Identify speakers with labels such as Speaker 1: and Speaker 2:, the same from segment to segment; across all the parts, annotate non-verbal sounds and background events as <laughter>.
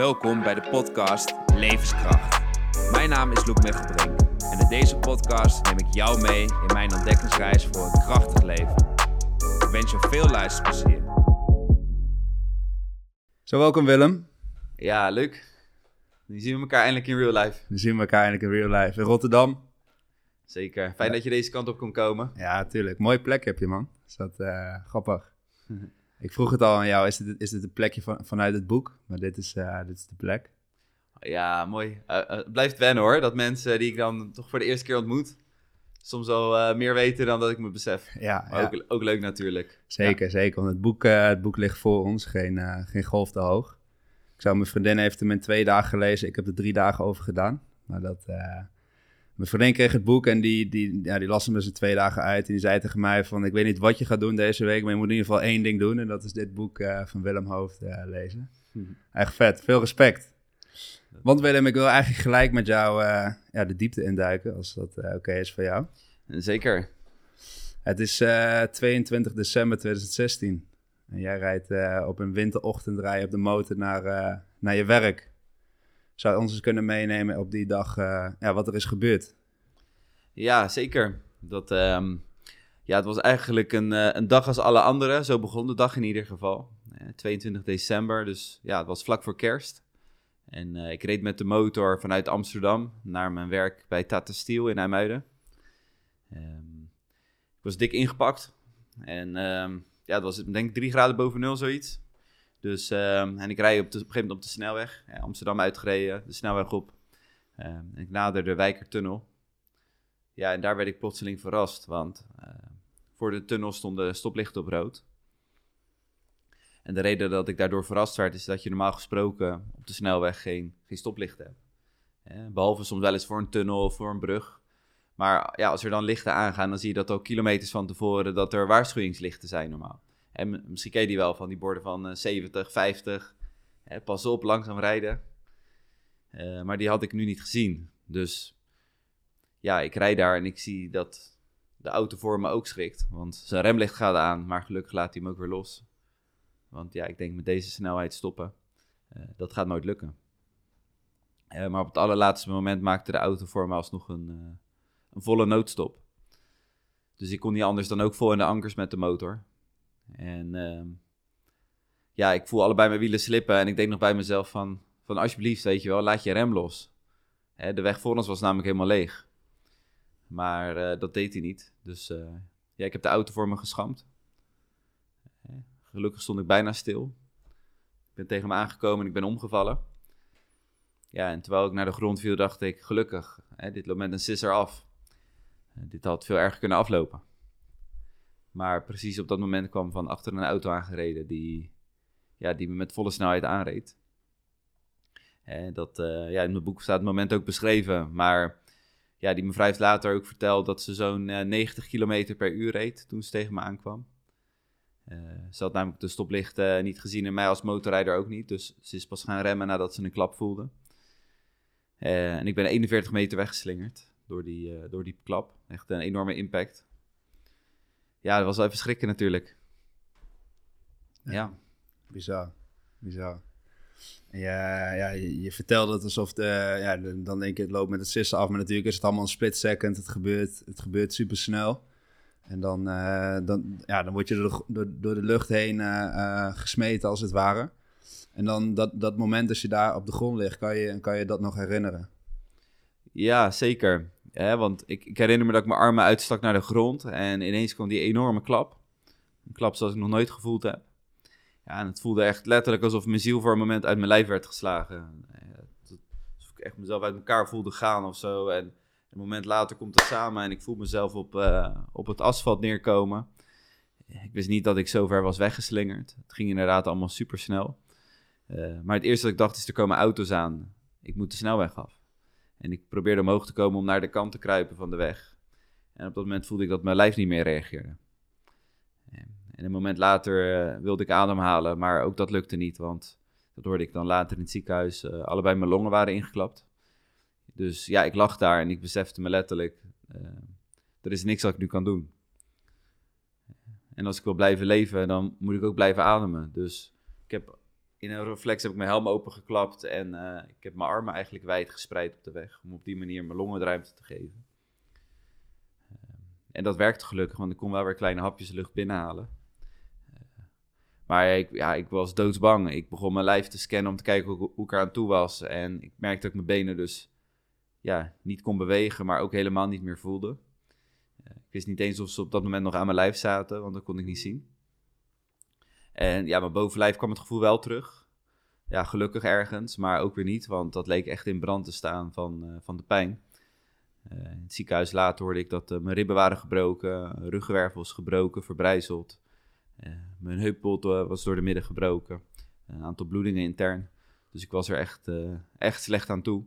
Speaker 1: Welkom bij de podcast Levenskracht. Mijn naam is Loek Mechelbrink en in deze podcast neem ik jou mee in mijn ontdekkingsreis voor een krachtig leven. Ik wens je veel luisterplezier.
Speaker 2: Zo, welkom Willem.
Speaker 3: Ja, leuk. Nu zien we elkaar eindelijk in real life.
Speaker 2: We zien elkaar eindelijk in real life in Rotterdam.
Speaker 3: Zeker. Fijn dat je deze kant op kon komen.
Speaker 2: Ja, tuurlijk. Mooie plek heb je, man. Is dat eh, grappig? <laughs> ik vroeg het al aan jou. Is dit, is dit een plekje van, vanuit het boek? Maar dit is, eh, dit is de plek.
Speaker 3: Ja, mooi. Eh, eh, het blijft wennen hoor, dat mensen die ik dan toch voor de eerste keer ontmoet, soms al meer weten dan dat ik me besef.
Speaker 2: Ja,
Speaker 3: Maar
Speaker 2: ja.
Speaker 3: ook, ook leuk natuurlijk.
Speaker 2: zeker, zeker. Want het boek, het boek ligt voor ons. Geen, geen golf te hoog. Ik zou, mijn vriendin heeft hem in twee dagen gelezen. Ik heb er drie dagen over gedaan. Maar dat... mijn vriendin kreeg het boek en die, die, ja, die las hem dus in twee dagen uit. En die zei tegen mij van, ik weet niet wat je gaat doen deze week, maar je moet in ieder geval één ding doen. En dat is dit boek eh, van Willem Hoofd eh, lezen. Echt vet, veel respect. Want Willem, ik wil eigenlijk gelijk met jou eh, ja, de diepte induiken, als dat oké is voor jou.
Speaker 3: Zeker.
Speaker 2: Het is eh, 22 december 2016. En jij rijdt op een winterochtend rij op de motor naar, naar je werk. Zou je ons eens kunnen meenemen op die dag eh, ja, wat er is gebeurd?
Speaker 3: Ja, zeker. Dat, ehm, ja, het was eigenlijk een, eh, een dag als alle andere. Zo begon de dag in ieder geval. Eh, 22 december, dus ja, het was vlak voor kerst. En eh, ik reed met de motor vanuit Amsterdam naar mijn werk bij Tata Steel in IJmuiden. Ehm, ik was dik ingepakt. En ehm, ja, het was denk ik 3 graden boven nul, zoiets. Dus, ehm, en ik rijd op, de, op een gegeven moment op de snelweg. Amsterdam uitgereden, de snelweg op. Ehm, en ik nader de Wijkertunnel. Ja, en daar werd ik plotseling verrast, want eh, voor de tunnel stonden stoplichten op rood. En de reden dat ik daardoor verrast werd, is dat je normaal gesproken op de snelweg geen, geen stoplichten hebt. Eh, behalve soms wel eens voor een tunnel of voor een brug. Maar ja, als er dan lichten aangaan, dan zie je dat al kilometers van tevoren dat er waarschuwingslichten zijn normaal. Misschien ken je die wel van die borden van eh, 70, 50. Eh, pas op, langzaam rijden. Eh, maar die had ik nu niet gezien. Dus ja, ik rijd daar en ik zie dat de auto voor me ook schrikt. Want zijn remlicht gaat aan, maar gelukkig laat hij hem ook weer los. Want ja, ik denk met deze snelheid stoppen, eh, dat gaat nooit lukken. Eh, maar op het allerlaatste moment maakte de auto voor me alsnog een, eh, een volle noodstop. Dus ik kon niet anders dan ook vol in de ankers met de motor. En ehm, ja, ik voel allebei mijn wielen slippen en ik denk nog bij mezelf van, van alsjeblieft, weet je wel, laat je rem los. Hè, de weg voor ons was namelijk helemaal leeg. Maar eh, dat deed hij niet. Dus eh, ja, ik heb de auto voor me geschampt. Gelukkig stond ik bijna stil. Ik ben tegen hem aangekomen en ik ben omgevallen. Ja, en terwijl ik naar de grond viel, dacht ik, gelukkig, hè, dit loopt met een sisser af. Dit had veel erger kunnen aflopen. Maar precies op dat moment kwam van achter een auto aangereden die, ja, die me met volle snelheid aanreed. En dat, eh, ja, in mijn boek staat het moment ook beschreven, maar ja, die mevrouw heeft later ook verteld dat ze zo'n eh, 90 km per uur reed toen ze tegen me aankwam. Eh, ze had namelijk de stoplichten eh, niet gezien en mij als motorrijder ook niet. Dus ze is pas gaan remmen nadat ze een klap voelde. Eh, en ik ben 41 meter weggeslingerd door die, eh, door die klap. Echt een enorme impact. Ja, dat was wel even schrikken natuurlijk. Ja,
Speaker 2: Bizar, bizar. En Ja, ja je, je vertelde het alsof de, ja, de- dan denk je het loopt met het sissen af, maar natuurlijk is het allemaal een split second. Het gebeurt, het gebeurt super snel. En dan, eh, dan, ja, dan word je door, de- door, door de lucht heen eh, gesmeten als het ware. En dan dat, dat moment als je daar op de grond ligt, kan je, kan je dat nog herinneren.
Speaker 3: ja zeker. Want ik, ik herinner me dat ik mijn armen uitstak naar de grond. En ineens kwam die enorme klap. Een klap zoals ik nog nooit gevoeld heb. Ja, en het voelde echt letterlijk alsof mijn ziel voor een moment uit mijn lijf werd geslagen. Alsof ik echt mezelf uit elkaar voelde gaan of zo. En een moment later komt het samen en ik voel mezelf op, eh, op het asfalt neerkomen. Ik wist niet dat ik zo ver was weggeslingerd. Het ging inderdaad allemaal super snel. maar het eerste dat ik dacht is, er komen auto's aan. Ik moet de snelweg af. En ik probeerde omhoog te komen om naar de kant te kruipen van de weg. En op dat moment voelde ik dat mijn lijf niet meer reageerde. En een moment later eh, wilde ik ademhalen, maar ook dat lukte niet, want dat hoorde ik dan later in het ziekenhuis. eh, allebei mijn longen waren ingeklapt. Dus ja, ik lag daar en ik besefte me letterlijk, eh, er is niks wat ik nu kan doen. En als ik wil blijven leven, dan moet ik ook blijven ademen. Dus ik heb in een reflex heb ik mijn helm opengeklapt en eh, ik heb mijn armen eigenlijk wijd gespreid op de weg. Om op die manier mijn longen de ruimte te geven. Uh, en dat werkte gelukkig, want ik kon wel weer kleine hapjes lucht binnenhalen. Uh, maar ik, ja, ik was doodsbang. Ik begon mijn lijf te scannen om te kijken hoe, hoe ik eraan toe was. En ik merkte dat ik mijn benen dus ja, niet kon bewegen, maar ook helemaal niet meer voelde. ik wist niet eens of ze op dat moment nog aan mijn lijf zaten, want dat kon ik niet zien. En ja, mijn bovenlijf kwam het gevoel wel terug. Ja, gelukkig ergens, maar ook weer niet, want dat leek echt in brand te staan van, uh, van de pijn. Uh, in het ziekenhuis later hoorde ik dat uh, mijn ribben waren gebroken, ruggenwervels gebroken, verbrijzeld. mijn heupbot was door de midden gebroken, een aantal bloedingen intern. Dus ik was er echt, echt slecht aan toe.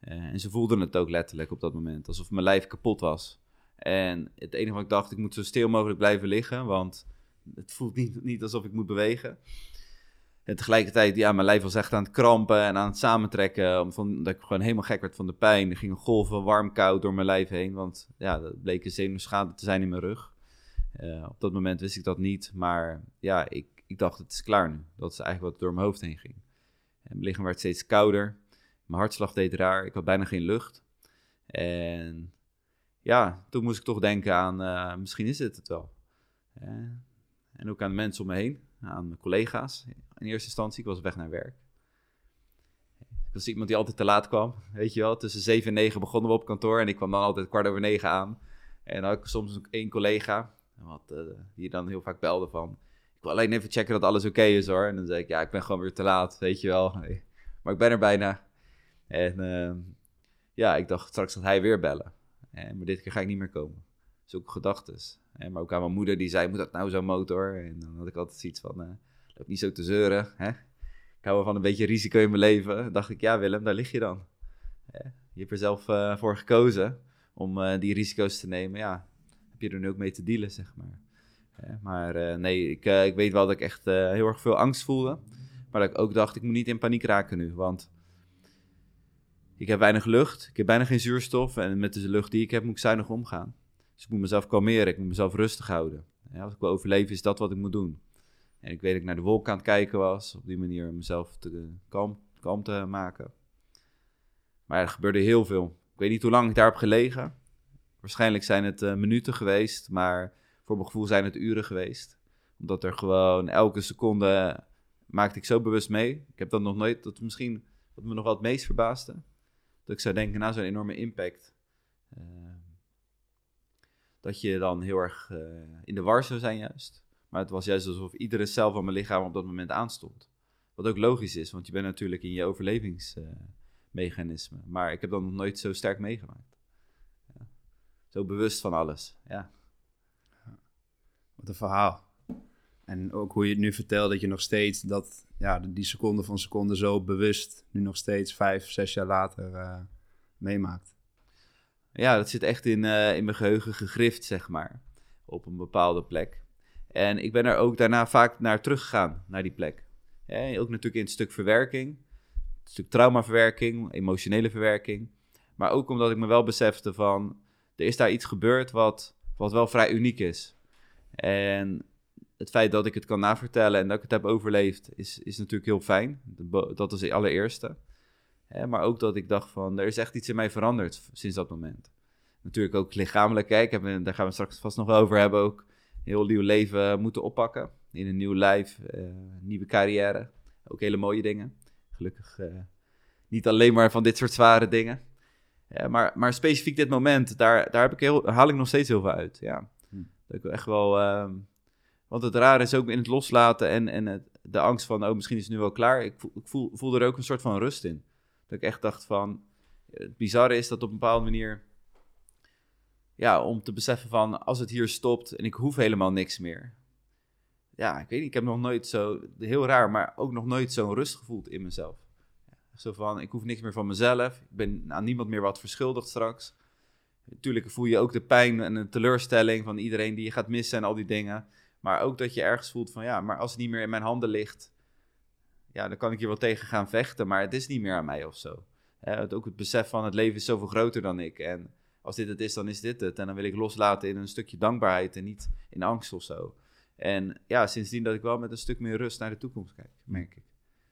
Speaker 3: en ze voelden het ook letterlijk op dat moment, alsof mijn lijf kapot was. En het enige wat ik dacht, ik moet zo stil mogelijk blijven liggen, want het voelt niet, niet alsof ik moet bewegen. En tegelijkertijd, ja, mijn lijf was echt aan het krampen en aan het samentrekken. Omdat ik gewoon helemaal gek werd van de pijn. Er gingen golven warm, koud door mijn lijf heen. Want ja, dat bleek een zenuwschade te zijn in mijn rug. Uh, op dat moment wist ik dat niet. Maar ja, ik, ik dacht, het is klaar nu. Dat is eigenlijk wat door mijn hoofd heen ging. En mijn lichaam werd steeds kouder. Mijn hartslag deed raar. Ik had bijna geen lucht. En ja, toen moest ik toch denken aan, uh, misschien is dit het wel. Uh, en ook aan de mensen om me heen, aan mijn collega's. In eerste instantie, ik was weg naar werk. Ik was iemand die altijd te laat kwam, weet je wel. Tussen 7 en 9 begonnen we op kantoor en ik kwam dan altijd kwart over 9 aan. En dan had ik soms ook één collega, wat, uh, die dan heel vaak belde van... Ik wil alleen even checken dat alles oké is hoor. En dan zei ik, ja, ik ben gewoon weer te laat, weet je wel. Maar ik ben er bijna. En uh, ja, ik dacht straks dat hij weer bellen. En, maar dit keer ga ik niet meer komen. Zulke gedachten. En maar ook aan mijn moeder, die zei, moet dat nou zo'n motor? En dan had ik altijd zoiets van, uh, loop niet zo te zeuren. Hè? Ik hou wel van een beetje risico in mijn leven. Dan dacht ik, ja Willem, daar lig je dan. je hebt er zelf uh, voor gekozen om uh, die risico's te nemen. Ja, heb je er nu ook mee te dealen, zeg maar. maar nee, ik, ik weet wel dat ik echt heel erg veel angst voelde. Maar dat ik ook dacht, ik moet niet in paniek raken nu. Want ik heb weinig lucht, ik heb bijna geen zuurstof. En met de lucht die ik heb, moet ik zuinig omgaan. Dus ik moet mezelf kalmeren, ik moet mezelf rustig houden. Als ik wil overleven, is dat wat ik moet doen. En ik weet dat ik naar de wolk aan het kijken was, op die manier mezelf te, kalm, kalm te maken. Maar er gebeurde heel veel. Ik weet niet hoe lang ik daar heb gelegen. Waarschijnlijk zijn het uh, minuten geweest, maar voor mijn gevoel zijn het uren geweest. Omdat er gewoon elke seconde maakte ik zo bewust mee. Ik heb dat nog nooit, dat misschien wat me nog wel het meest verbaasde. Dat ik zou denken, na zo'n enorme impact. Dat je dan heel erg uh, in de war zou zijn juist. Maar het was juist alsof iedere cel van mijn lichaam op dat moment aanstond. Wat ook logisch is, want je bent natuurlijk in je overlevingsmechanisme. Maar ik heb dat nog nooit zo sterk meegemaakt. Ja. Zo bewust van alles, ja.
Speaker 2: Wat een verhaal. En ook hoe je het nu vertelt, dat je nog steeds dat, ja, die seconde van seconde zo bewust, nu nog steeds vijf, zes jaar later uh, meemaakt.
Speaker 3: Ja, dat zit echt in, uh, in mijn geheugen gegrift, zeg maar. Op een bepaalde plek. En ik ben er ook daarna vaak naar teruggegaan, naar die plek. Ook natuurlijk in het stuk verwerking. Het stuk traumaverwerking, emotionele verwerking. Maar ook omdat ik me wel besefte van... Er is daar iets gebeurd wat, wat wel vrij uniek is. En het feit dat ik het kan navertellen en dat ik het heb overleefd... is, is natuurlijk heel fijn. Dat is het allereerste. Hè, maar ook dat ik dacht van, er is echt iets in mij veranderd sinds dat moment. Natuurlijk ook lichamelijk, kijk, heb, daar gaan we straks vast nog wel over hebben, ook heel nieuw leven moeten oppakken. In een nieuw lijf, uh, nieuwe carrière, ook hele mooie dingen. Gelukkig uh, niet alleen maar van dit soort zware dingen. Ja, maar, maar specifiek dit moment, daar, daar heb ik heel, haal ik nog steeds heel veel uit. Ja. Hm. Dat ik echt wel. Uh, want het rare is ook in het loslaten en, en het, de angst van, oh, misschien is het nu wel klaar. Ik voel, ik voel, voel er ook een soort van rust in. Dat ik echt dacht van, het bizarre is dat op een bepaalde manier, ja, om te beseffen van, als het hier stopt en ik hoef helemaal niks meer. Ja, ik weet niet, ik heb nog nooit zo, heel raar, maar ook nog nooit zo'n rust gevoeld in mezelf. Zo van, ik hoef niks meer van mezelf, ik ben aan niemand meer wat verschuldigd straks. Natuurlijk voel je ook de pijn en de teleurstelling van iedereen die je gaat missen en al die dingen. Maar ook dat je ergens voelt van, ja, maar als het niet meer in mijn handen ligt, ja, dan kan ik hier wel tegen gaan vechten, maar het is niet meer aan mij of zo. het, ook het besef van het leven is zoveel groter dan ik. En als dit het is, dan is dit het. En dan wil ik loslaten in een stukje dankbaarheid en niet in angst of zo. En ja, sindsdien dat ik wel met een stuk meer rust naar de toekomst kijk, merk ik.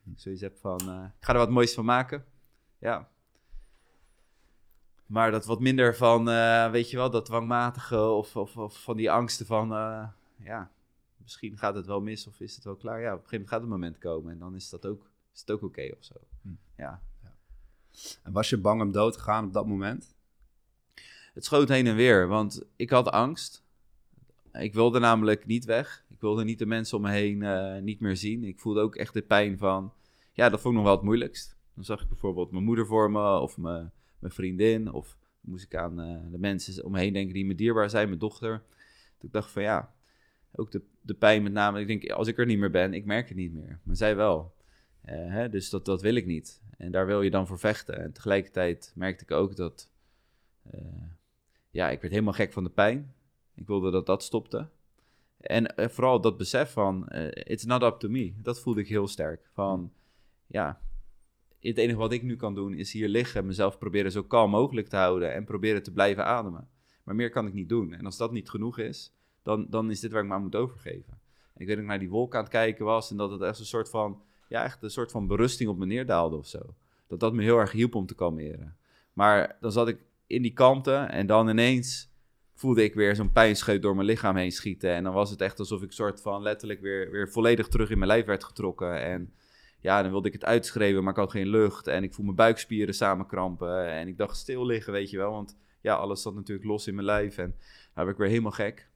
Speaker 3: Ik zoiets heb van, eh, ik ga er wat moois van maken. Ja. Maar dat wat minder van, eh, weet je wel, dat dwangmatige of, of, of van die angsten van, eh, ja, misschien gaat het wel mis of is het wel klaar. Ja, op een gegeven moment gaat het moment komen en dan is dat ook, is het ook oké of zo.
Speaker 2: Hm.
Speaker 3: Ja.
Speaker 2: En was je bang om dood te gaan op dat moment?
Speaker 3: Het schoot heen en weer, want ik had angst. Ik wilde namelijk niet weg. Ik wilde niet de mensen om me heen eh, niet meer zien. Ik voelde ook echt de pijn van... Ja, dat vond ik nog wel het moeilijkst. Dan zag ik bijvoorbeeld mijn moeder voor me of mijn, mijn vriendin. Of moest ik aan eh, de mensen om me heen denken die me dierbaar zijn, mijn dochter. ik dacht van ja, ook de, de pijn met name. Ik denk, als ik er niet meer ben, ik merk het niet meer. Maar zij wel. Eh, hè, dus dat, dat wil ik niet. En daar wil je dan voor vechten. En tegelijkertijd merkte ik ook dat... ja, ik werd helemaal gek van de pijn. Ik wilde dat dat stopte. En eh, vooral dat besef van, it's not up to me. Dat voelde ik heel sterk. Van, ja, het enige wat ik nu kan doen is hier liggen en mezelf proberen zo kalm mogelijk te houden en proberen te blijven ademen. Maar meer kan ik niet doen. En als dat niet genoeg is, dan, dan is dit waar ik me aan moet overgeven. En ik weet dat ik naar die wolk aan het kijken was en dat het echt een soort van, ja, echt een soort van berusting op me neerdaalde of zo. Dat dat me heel erg hielp om te kalmeren. Maar dan zat ik in die kalmte en dan ineens voelde ik weer zo'n pijnscheut door mijn lichaam heen schieten. En dan was het echt alsof ik soort van letterlijk weer, weer volledig terug in mijn lijf werd getrokken. En ja, dan wilde ik het uitschreeuwen, maar ik had geen lucht. En ik voel mijn buikspieren samenkrampen. En ik dacht stil liggen, weet je wel. Want ja, alles zat natuurlijk los in mijn lijf. En dan werd ik weer helemaal gek.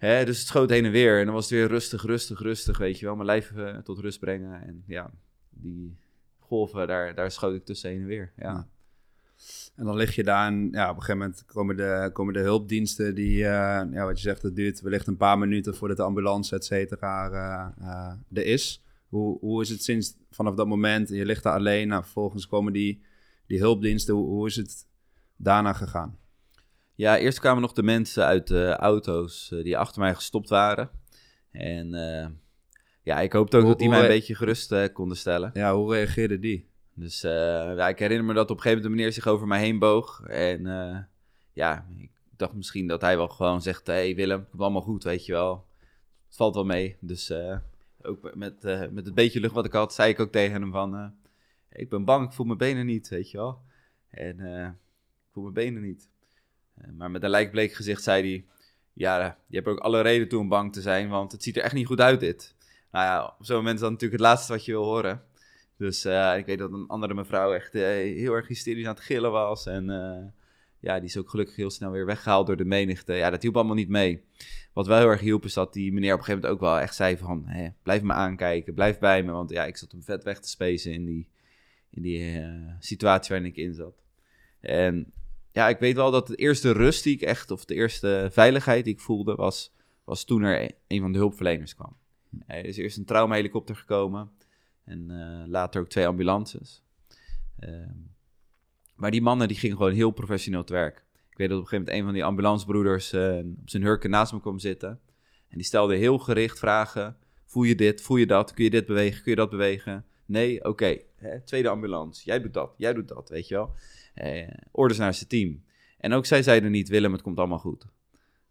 Speaker 3: Hè, dus het schoot heen en weer. En dan was het weer rustig, rustig, rustig, weet je wel. Mijn lijf uh, tot rust brengen. En ja, die golven, daar, daar schoot ik tussen heen en weer. ja.
Speaker 2: En dan lig je daar en ja, op een gegeven moment komen de, komen de hulpdiensten die, uh, ja, wat je zegt, het duurt wellicht een paar minuten voordat de ambulance, et cetera, uh, er is. Hoe, hoe is het sinds vanaf dat moment, je ligt daar alleen, nou, vervolgens komen die, die hulpdiensten, hoe, hoe is het daarna gegaan?
Speaker 3: Ja, eerst kwamen nog de mensen uit de auto's die achter mij gestopt waren. En ja, ik hoopte ook hoe, dat die mij een beetje gerust konden stellen.
Speaker 2: Ja, hoe reageerden die?
Speaker 3: Dus ja, ik herinner me dat op een gegeven moment de meneer zich over mij heen boog. En ja, ik dacht misschien dat hij wel gewoon zegt: Hé hey Willem, het allemaal goed, weet je wel. Het valt wel mee. Dus uh, ook met, met het beetje lucht wat ik had, zei ik ook tegen hem: van, Ik ben bang, ik voel mijn benen niet, weet je wel. En ik voel mijn benen niet. Maar met een lijkbleek gezicht zei hij: Ja, je hebt ook alle reden toe om bang te zijn, want het ziet er echt niet goed uit, dit. Nou ja, op zo'n moment is dat natuurlijk het laatste wat je wil horen. Dus uh, ik weet dat een andere mevrouw echt uh, heel erg hysterisch aan het gillen was. En ja, die is ook gelukkig heel snel weer weggehaald door de menigte. Ja, dat hielp allemaal niet mee. Wat wel heel erg hielp is dat die meneer op een gegeven moment ook wel echt zei van... Hé, blijf me aankijken, blijf bij me. Want ja, ik zat hem vet weg te spacen in die, in die situatie waarin ik in zat. En ja, ik weet wel dat de eerste rust die ik echt... Of de eerste veiligheid die ik voelde was, was toen er een van de hulpverleners kwam. Er is eerst een traumahelikopter gekomen... En uh, later ook twee ambulances. Uh, maar die mannen die gingen gewoon heel professioneel te werk. Ik weet dat op een gegeven moment een van die ambulancebroeders uh, op zijn hurken naast me kwam zitten. En die stelde heel gericht vragen. Voel je dit? Voel je dat? Kun je dit bewegen? Kun je dat bewegen? Nee? Oké. Okay. Tweede ambulance. Jij doet dat. Jij doet dat. Weet je wel? Eh, orders naar zijn team. En ook zij zeiden niet, Willem, het komt allemaal goed.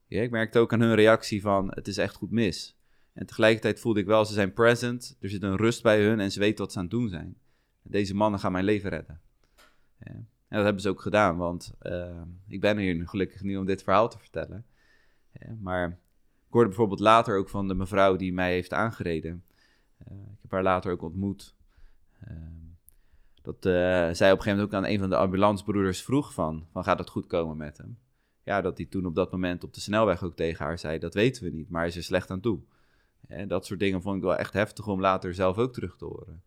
Speaker 3: Ja, ik merkte ook aan hun reactie van, het is echt goed mis. En tegelijkertijd voelde ik wel, ze zijn present. Er zit een rust bij hun en ze weten wat ze aan het doen zijn. Deze mannen gaan mijn leven redden. Ja. En dat hebben ze ook gedaan, want uh, ik ben hier gelukkig nu om dit verhaal te vertellen. Maar ik hoorde bijvoorbeeld later ook van de mevrouw die mij heeft aangereden. Uh, ik heb haar later ook ontmoet. Uh, dat zij op een gegeven moment ook aan een van de ambulancebroeders vroeg van, van gaat het goed komen met hem? Ja, dat hij toen op dat moment op de snelweg ook tegen haar zei, dat weten we niet, maar hij is er slecht aan toe. En dat soort dingen vond ik wel echt heftig om later zelf ook terug te horen.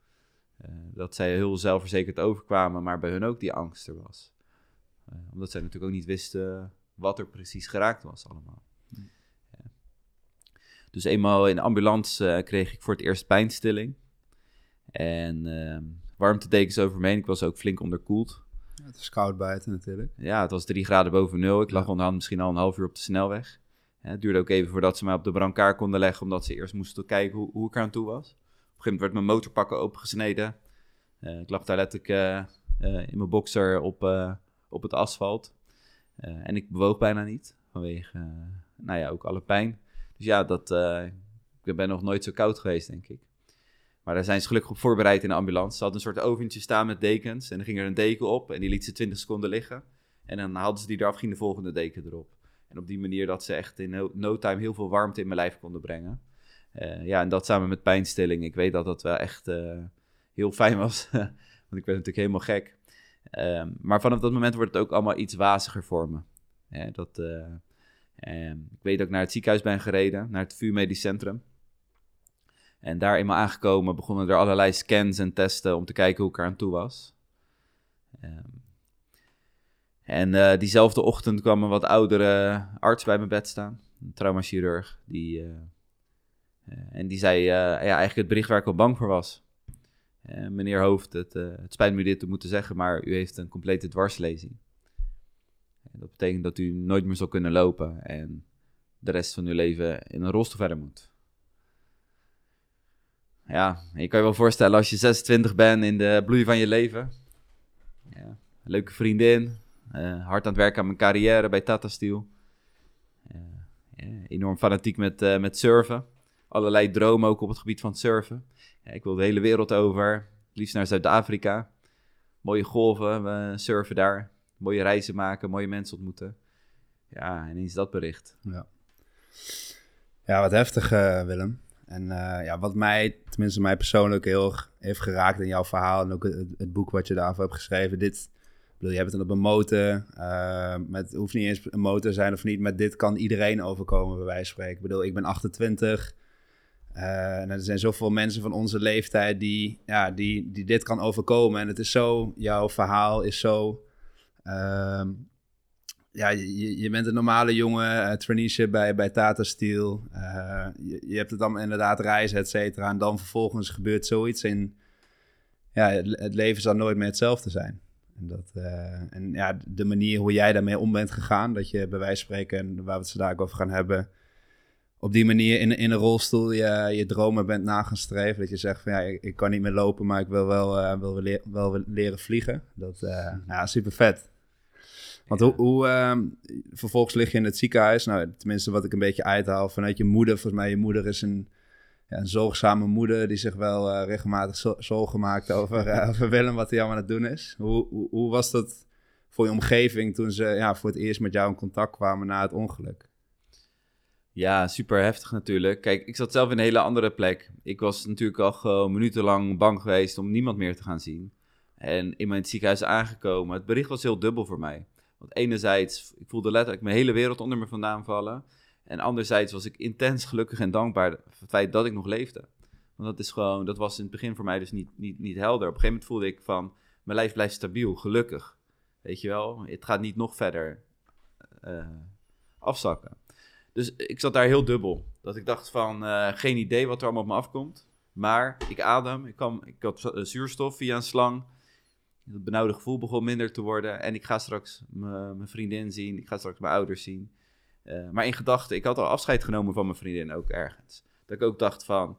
Speaker 3: Uh, dat zij heel zelfverzekerd overkwamen, maar bij hun ook die angst er was. Uh, omdat zij natuurlijk ook niet wisten wat er precies geraakt was allemaal. Hmm. Ja. Dus eenmaal in de ambulance kreeg ik voor het eerst pijnstilling. En ehm, warmtedekens over me heen. Ik was ook flink onderkoeld.
Speaker 2: Ja, het is koud buiten natuurlijk.
Speaker 3: Ja, het was drie graden boven nul. Ik lag onderhand misschien al een half uur op de snelweg het duurde ook even voordat ze mij op de brancard konden leggen, omdat ze eerst moesten kijken hoe, hoe ik aan toe was. Op een gegeven moment werd mijn motorpakken opengesneden. Uh, ik lag daar letterlijk uh, uh, in mijn boxer op, op het asfalt. en ik bewoog bijna niet, vanwege, nou ja, ook alle pijn. Dus ja, dat, ik ben nog nooit zo koud geweest, denk ik. Maar daar zijn ze gelukkig op voorbereid in de ambulance. Ze hadden een soort oventje staan met dekens. En dan ging er een deken op en die liet ze 20 seconden liggen. En dan haalden ze die eraf, ging de volgende deken erop. En op die manier dat ze echt in no, time heel veel warmte in mijn lijf konden brengen. Uh, ja, en dat samen met pijnstilling. Ik weet dat dat wel echt uh, heel fijn was. <laughs> Want ik werd natuurlijk helemaal gek. Um, maar vanaf dat moment wordt het ook allemaal iets waziger voor me. Ja, dat, um, ik weet dat ik naar het ziekenhuis ben gereden, naar het VU Medisch Centrum. En daar eenmaal aangekomen begonnen er allerlei scans en testen om te kijken hoe ik er aan toe was. Um, en uh, diezelfde ochtend kwam een wat oudere arts bij mijn bed staan, een traumachirurg, die, uh, uh, en die zei ja, eigenlijk het bericht waar ik al bang voor was. meneer Hoofd, het, het spijt me dit te moeten zeggen, maar u heeft een complete dwarslezing. Dat betekent dat u nooit meer zal kunnen lopen en de rest van uw leven in een rolstoel verder moet. Ja, je kan je wel voorstellen als je 26 bent in de bloei van je leven. Ja, leuke vriendin, uh, hard aan het werken aan mijn carrière bij Tata Steel. Ja, enorm fanatiek met, uh, met surfen. Allerlei dromen ook op het gebied van surfen. Ik wil de hele wereld over. Liefst naar Zuid-Afrika. Mooie golven, surfen daar. Mooie reizen maken, mooie mensen ontmoeten. Ja, ineens dat bericht.
Speaker 2: Ja, ja wat heftig Willem. En ja, wat mij, tenminste mij persoonlijk heel heeft geraakt in jouw verhaal... en ook het, het boek wat je daarvoor hebt geschreven... dit bedoel, je hebt het op een motor. Uh, met, hoeft niet eens een motor te zijn of niet. Met dit kan iedereen overkomen, bij wijze van spreken. Ik bedoel, ik ben 28. Uh, en er zijn zoveel mensen van onze leeftijd die, ja, die, die dit kan overkomen. En het is zo, jouw verhaal is zo. Uh, ja, je, je bent een normale jongen, uh, traineeship bij, bij Tata Steel. Uh, je, je, hebt het dan inderdaad reizen, et cetera. En dan vervolgens gebeurt zoiets. En ja, het, het leven zal nooit meer hetzelfde zijn. En, dat, uh, en ja, de manier hoe jij daarmee om bent gegaan, dat je bij wijze van spreken, en waar we het vandaag over gaan hebben, op die manier in, in een rolstoel je, je dromen bent na gaan streven. Dat je zegt van ja, ik, ik kan niet meer lopen, maar ik wil wel, wil leer, wel leren vliegen. Dat, ja, super vet. Want hoe, uh, vervolgens lig je in het ziekenhuis, nou tenminste wat ik een beetje uithaal vanuit je moeder. Volgens mij, je moeder is een ja, een zorgzame moeder die zich wel uh, regelmatig zorgen maakt over, uh, over Willem, wat hij allemaal aan het doen is. Hoe, hoe, was dat voor je omgeving toen ze ja, voor het eerst met jou in contact kwamen na het ongeluk?
Speaker 3: Ja, super heftig natuurlijk. Kijk, ik zat zelf in een hele andere plek. Ik was natuurlijk al minutenlang bang geweest om niemand meer te gaan zien. En in mijn ziekenhuis aangekomen. Het bericht was heel dubbel voor mij. Want enerzijds, ik voelde letterlijk mijn hele wereld onder me vandaan vallen. En anderzijds was ik intens gelukkig en dankbaar voor het feit dat ik nog leefde. Want dat is gewoon, dat was in het begin voor mij dus niet, niet, niet helder. Op een gegeven moment voelde ik van, mijn lijf blijft stabiel, gelukkig. Weet je wel, het gaat niet nog verder uh, afzakken. Dus ik zat daar heel dubbel. Dat ik dacht van, uh, geen idee wat er allemaal op me afkomt. Maar ik adem, ik, kan, ik had zuurstof via een slang. Het benauwde gevoel begon minder te worden. En ik ga straks mijn vriendin zien, ik ga straks mijn ouders zien. Uh, maar in gedachten, ik had al afscheid genomen van mijn vriendin ook ergens. Dat ik ook dacht van,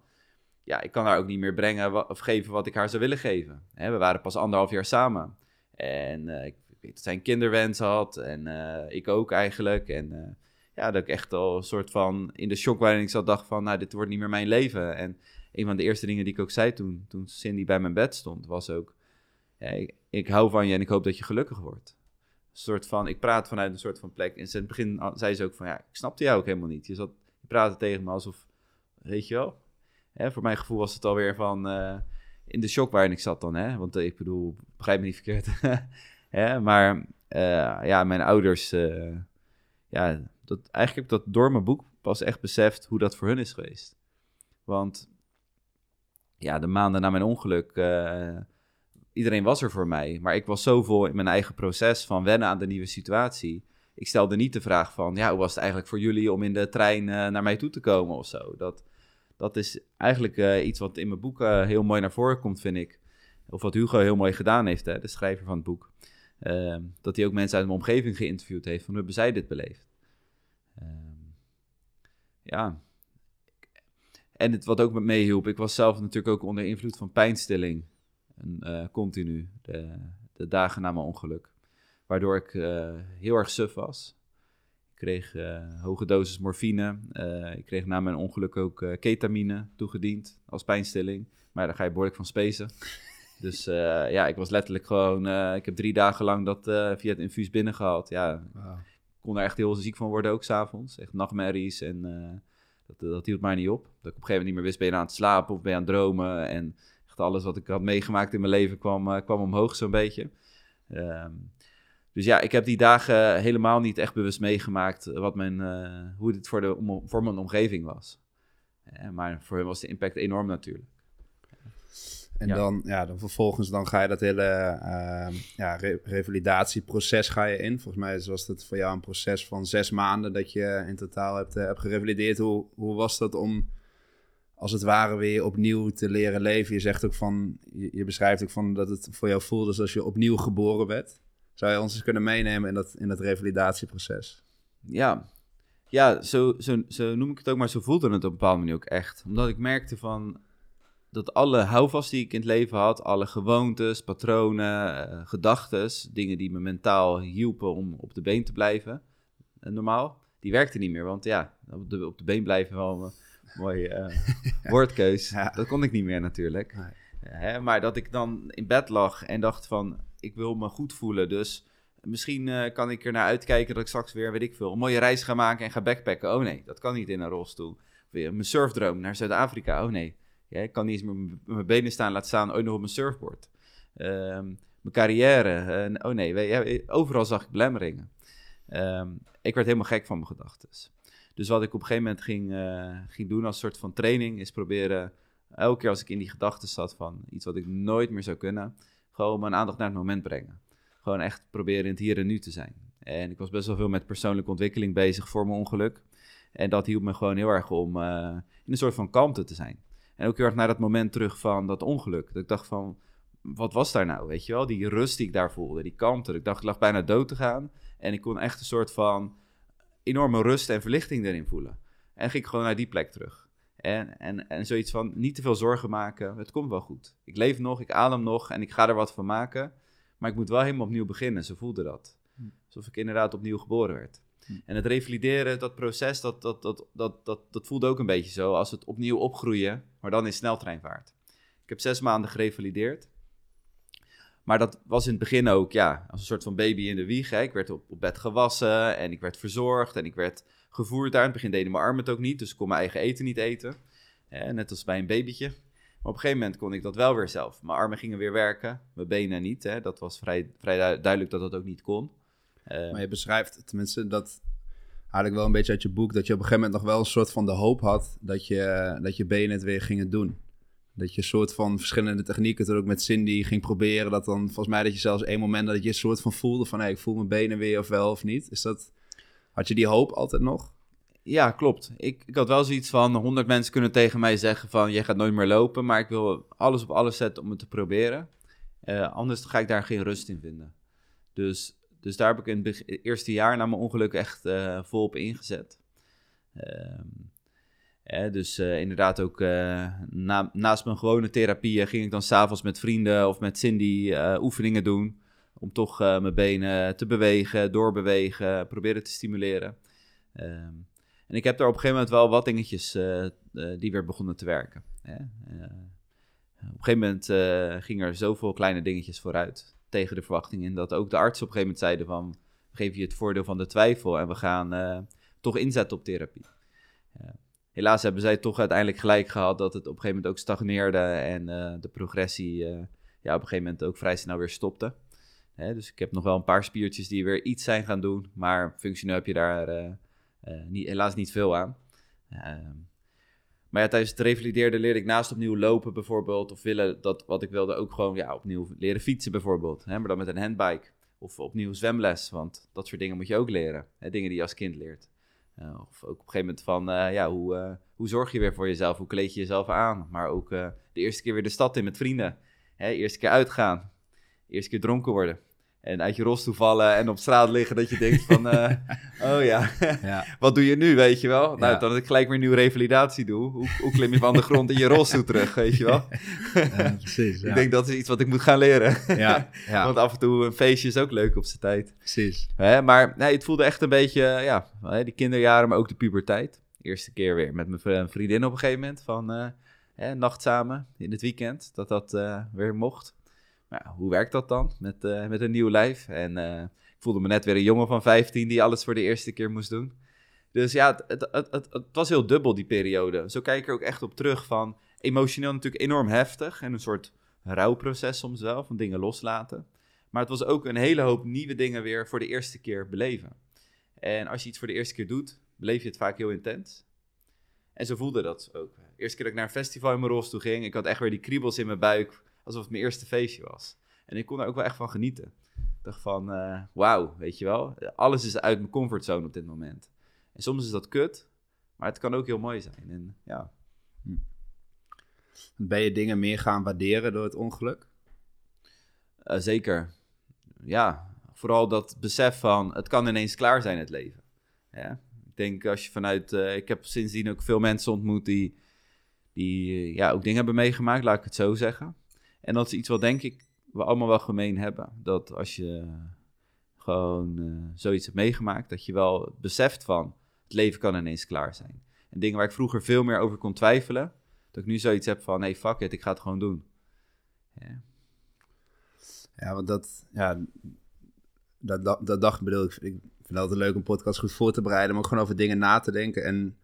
Speaker 3: ja, ik kan haar ook niet meer brengen of geven wat ik haar zou willen geven. Hè, we waren pas anderhalf jaar samen. En uh, ik weet dat zij een kinderwens had en uh, ik ook eigenlijk. En ja, dat ik echt al een soort van in de shock waarin ik zat dacht van, nou, dit wordt niet meer mijn leven. En een van de eerste dingen die ik ook zei toen, toen Cindy bij mijn bed stond, was ook, ik, hou van je en ik hoop dat je gelukkig wordt soort van, ik praat vanuit een soort van plek. En in het begin zei ze ook van, ja, ik snapte jou ook helemaal niet. Je, zat, je praatte tegen me alsof, weet je wel. Voor mijn gevoel was het alweer van, uh, in de shock waarin ik zat dan, hè. Want uh, ik bedoel, begrijp me niet verkeerd. <laughs> hè, maar uh, ja, mijn ouders, ja, dat, eigenlijk heb ik dat door mijn boek pas echt beseft hoe dat voor hun is geweest. Want ja, de maanden na mijn ongeluk iedereen was er voor mij. Maar ik was zo vol in mijn eigen proces van wennen aan de nieuwe situatie. Ik stelde niet de vraag van, ja, hoe was het eigenlijk voor jullie om in de trein uh, naar mij toe te komen of zo. Dat, dat is eigenlijk uh, iets wat in mijn boek uh, heel mooi naar voren komt, vind ik. Of wat Hugo heel mooi gedaan heeft, hè, de schrijver van het boek. Ehm, dat hij ook mensen uit mijn omgeving geïnterviewd heeft van hoe hebben zij dit beleefd. Ehm, ja. En het, wat ook met meehielp, ik was zelf natuurlijk ook onder invloed van pijnstilling uh, continu, de, de, dagen na mijn ongeluk. Waardoor ik uh, heel erg suf was. Ik kreeg hoge dosis morfine. ik kreeg na mijn ongeluk ook ketamine toegediend als pijnstilling. Maar daar ga je behoorlijk van spacen. <laughs> Dus ja, ik was letterlijk gewoon... ik heb drie dagen lang dat via het infuus binnengehaald. Ja, ik kon er echt heel ziek van worden ook s'avonds. Echt nachtmerries en dat, dat hield mij niet op. Dat ik op een gegeven moment niet meer wist, ben je aan het slapen of ben je aan het dromen. En echt alles wat ik had meegemaakt in mijn leven kwam, kwam omhoog zo'n beetje. Ehm, dus ja, ik heb die dagen helemaal niet echt bewust meegemaakt wat mijn, uh, hoe dit voor, de, voor mijn omgeving was. Uh, maar voor hen was de impact enorm natuurlijk.
Speaker 2: En Dan, ja, dan vervolgens dan ga je dat hele uh, ja, revalidatieproces ga je in. Volgens mij was het voor jou een proces van zes maanden dat je in totaal hebt, hebt gerevalideerd. Hoe, hoe was dat om als het ware weer opnieuw te leren leven? Je zegt ook van, je, beschrijft ook van dat het voor jou voelde alsof je opnieuw geboren werd. Zou je ons eens kunnen meenemen in dat, in dat revalidatieproces?
Speaker 3: Ja, ja zo, zo, zo noem ik het ook, maar zo voelde het op een bepaalde manier ook echt. Omdat ik merkte van dat alle houvast die ik in het leven had, alle gewoontes, patronen, uh, gedachten, dingen die me mentaal hielpen om op de been te blijven, uh, normaal, die werkten niet meer. Want ja, op de, op de been blijven wel mooie uh, <laughs> woordkeus. Dat kon ik niet meer natuurlijk. Hè, maar dat ik dan in bed lag en dacht van, ik wil me goed voelen. Dus misschien uh, kan ik er naar uitkijken dat ik straks weer, weet ik veel, een mooie reis ga maken en ga backpacken. Oh nee, dat kan niet in een rolstoel. Weer mijn surfdroom naar Zuid-Afrika. Oh nee, ja, ik kan niet eens met mijn benen staan laten staan, ooit nog op mijn surfboard. Um, mijn carrière, uh, oh nee, overal zag ik belemmeringen. Um, ik werd helemaal gek van mijn gedachten. Dus wat ik op een gegeven moment ging, uh, ging doen als soort van training, is proberen elke keer als ik in die gedachten zat van iets wat ik nooit meer zou kunnen, gewoon mijn aandacht naar het moment brengen. Gewoon echt proberen in het hier en nu te zijn. En ik was best wel veel met persoonlijke ontwikkeling bezig voor mijn ongeluk. En dat hielp me gewoon heel erg om uh, in een soort van kalmte te zijn. En ook heel erg naar dat moment terug van dat ongeluk. Dat ik dacht van, wat was daar nou, weet je wel? Die rust die ik daar voelde, die kalmte. Ik dacht, ik lag bijna dood te gaan. En ik kon echt een soort van enorme rust en verlichting erin voelen. En ging ik gewoon naar die plek terug. En, en, en zoiets van niet te veel zorgen maken. Het komt wel goed. Ik leef nog, ik adem nog en ik ga er wat van maken. Maar ik moet wel helemaal opnieuw beginnen. Zo voelde dat. Hm. Alsof ik inderdaad opnieuw geboren werd. Hm. En het revalideren, dat proces, dat, dat, dat, dat, dat, dat voelde ook een beetje zo. Als het opnieuw opgroeien, maar dan in sneltreinvaart. Ik heb zes maanden gerevalideerd. Maar dat was in het begin ook, ja, als een soort van baby in de wieg. Ik werd op, op bed gewassen en ik werd verzorgd en ik werd gevoerd daar. In het begin deden mijn armen het ook niet, dus ik kon mijn eigen eten niet eten. net als bij een babytje. Maar op een gegeven moment kon ik dat wel weer zelf. Mijn armen gingen weer werken, mijn benen niet. Hè. Dat was vrij, vrij duidelijk dat dat ook niet kon.
Speaker 2: Uh, maar je beschrijft, tenminste, dat haal ik wel een beetje uit je boek, dat je op een gegeven moment nog wel een soort van de hoop had dat je, dat je benen het weer gingen doen. Dat je een soort van verschillende technieken, toen ook met Cindy ging proberen, dat dan volgens mij dat je zelfs één moment dat je een soort van voelde van, hé, ik voel mijn benen weer of wel of niet. Is dat, had je die hoop altijd nog?
Speaker 3: Ja, klopt. Ik, ik had wel zoiets van, 100 mensen kunnen tegen mij zeggen van, jij gaat nooit meer lopen, maar ik wil alles op alles zetten om het te proberen. Uh, anders ga ik daar geen rust in vinden. Dus, dus daar heb ik in het eerste jaar na mijn ongeluk echt uh, volop ingezet. Dus uh, inderdaad ook na, naast mijn gewone therapieën ging ik dan s'avonds met vrienden of met Cindy oefeningen doen om toch mijn benen te bewegen, doorbewegen, proberen te stimuleren. Um, en ik heb daar op een gegeven moment wel wat dingetjes die weer begonnen te werken. Hè? op een gegeven moment gingen er zoveel kleine dingetjes vooruit tegen de verwachting in, dat ook de artsen op een gegeven moment zeiden van, geven je het voordeel van de twijfel en we gaan toch inzetten op therapie. Helaas hebben zij toch uiteindelijk gelijk gehad dat het op een gegeven moment ook stagneerde en de progressie ja, op een gegeven moment ook vrij snel weer stopte. Hè, dus ik heb nog wel een paar spiertjes die weer iets zijn gaan doen. Maar functioneel heb je daar uh, niet, helaas niet veel aan. Ehm, maar ja, tijdens het revalideerde leerde ik naast opnieuw lopen bijvoorbeeld. Of willen dat wat ik wilde ook gewoon ja, opnieuw leren fietsen bijvoorbeeld. Hè, maar dan met een handbike. Of opnieuw zwemles. Want dat soort dingen moet je ook leren. Hè, dingen die je als kind leert. Uh, of ook op een gegeven moment van, ja, hoe, hoe zorg je weer voor jezelf? Hoe kleed je jezelf aan? Maar ook de eerste keer weer de stad in met vrienden. Hè, eerste keer uitgaan eerste keer dronken worden. En uit je rolstoel vallen en op straat liggen dat je denkt van, eh, <laughs> oh ja,
Speaker 2: Ja. <laughs>
Speaker 3: wat doe je nu, weet je wel? Nou,
Speaker 2: Ja.
Speaker 3: dan ik gelijk weer een nieuwe revalidatie doe. Hoe, hoe klim je van de grond in je rolstoel terug, weet je wel? <laughs>
Speaker 2: Ja, precies.
Speaker 3: Ik denk dat is iets wat ik moet gaan leren.
Speaker 2: ja, ja,
Speaker 3: Want af en toe een feestje is ook leuk op zijn tijd.
Speaker 2: precies.
Speaker 3: Hè, maar nee, het voelde echt een beetje, ja, die kinderjaren, maar ook de puberteit. Eerste keer weer met mijn vri- vriendin op een gegeven moment van eh, nacht samen in het weekend, dat dat eh, weer mocht. Ja, hoe werkt dat dan met, eh, met een nieuw lijf? En eh, ik voelde me net weer een jongen van 15 die alles voor de eerste keer moest doen. Dus ja, het, het, het, het, was heel dubbel die periode. Zo kijk ik er ook echt op terug van emotioneel natuurlijk enorm heftig en een soort rouwproces soms wel, van dingen loslaten. Maar het was ook een hele hoop nieuwe dingen weer voor de eerste keer beleven. En als je iets voor de eerste keer doet, beleef je het vaak heel intens. En zo voelde dat ook. Eerste keer dat ik naar een festival in mijn rolstoel ging, ik had echt weer die kriebels in mijn buik, alsof het mijn eerste feestje was. En ik kon er ook wel echt van genieten. Ik dacht van, eh, wauw, weet je wel, alles is uit mijn comfortzone op dit moment. En soms is dat kut, maar het kan ook heel mooi zijn. En ja,
Speaker 2: Ben je dingen meer gaan waarderen door het ongeluk?
Speaker 3: Eh, zeker. Ja, vooral dat besef van het kan ineens klaar zijn, het leven. Ja. Ik denk als je vanuit. eh, ik heb sindsdien ook veel mensen ontmoet die, die ja, ook dingen hebben meegemaakt, laat ik het zo zeggen. En dat is iets wat denk ik we allemaal wel gemeen hebben. Dat als je gewoon eh, zoiets hebt meegemaakt, dat je wel beseft van het leven kan ineens klaar zijn. En dingen waar ik vroeger veel meer over kon twijfelen, dat ik nu zoiets heb van nee, fuck it, ik ga het gewoon doen. Ja.
Speaker 2: Want dat, ja, dat, dat, dat dacht bedoel ik. Ik vind het altijd leuk om podcast goed voor te bereiden, maar ook gewoon over dingen na te denken. En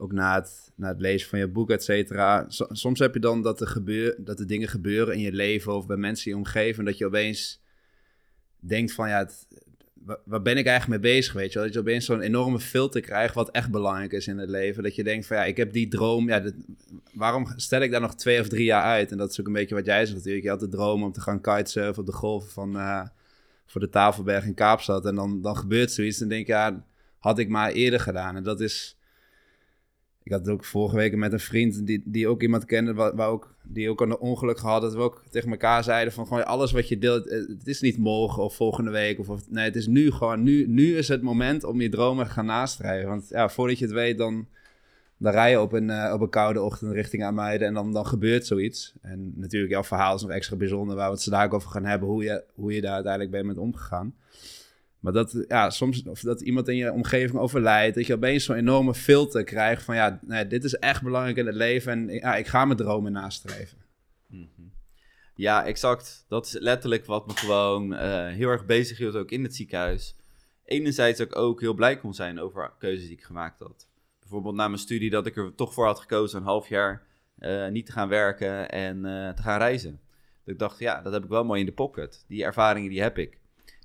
Speaker 2: ook na het, na het lezen van je boek, et cetera. So- soms heb je dan dat er, gebeur, dat er dingen gebeuren in je leven of bij mensen in je omgeving, dat je opeens denkt van, ja, het, wa- waar ben ik eigenlijk mee bezig, weet je? Dat je opeens zo'n enorme filter krijgt wat echt belangrijk is in het leven. Dat je denkt van, ja, ik heb die droom, ja, waarom stel ik daar nog twee of drie jaar uit? En dat is ook een beetje wat jij zegt natuurlijk. Je had de droom om te gaan kitesurfen op de golven van eh, voor de Tafelberg in Kaapstad. En dan, dan gebeurt zoiets. Dan denk je, ja, had ik maar eerder gedaan. En dat is... Ik had het ook vorige week met een vriend die, die ook iemand kende, waar, waar ook, die ook een ongeluk gehad. Dat we ook tegen elkaar zeiden van gewoon alles wat je deelt, eh, het is niet morgen of volgende week. Of, of nee, het is nu gewoon, nu, nu is het moment om je dromen te gaan nastrijven. Want ja, voordat je het weet, dan, dan rij je op een, eh, op een koude ochtend richting Amuiden en dan, dan gebeurt zoiets. En natuurlijk, jouw verhaal is nog extra bijzonder, waar we het zo over gaan hebben, hoe je, hoe je daar uiteindelijk bent met omgegaan. Maar dat, ja, soms, of dat iemand in je omgeving overlijdt, dat je opeens zo'n enorme filter krijgt van, ja, dit is echt belangrijk in het leven en ja, ik ga mijn dromen nastreven.
Speaker 3: Mhm. Ja, exact. Dat is letterlijk wat me gewoon eh, heel erg bezig hield, ook in het ziekenhuis. Enerzijds ook, ook heel blij kon zijn over keuzes die ik gemaakt had. Bijvoorbeeld na mijn studie dat ik er toch voor had gekozen een half jaar eh, niet te gaan werken en eh, te gaan reizen. Dat ik dacht, ja, dat heb ik wel mooi in de pocket. Die ervaringen die heb ik.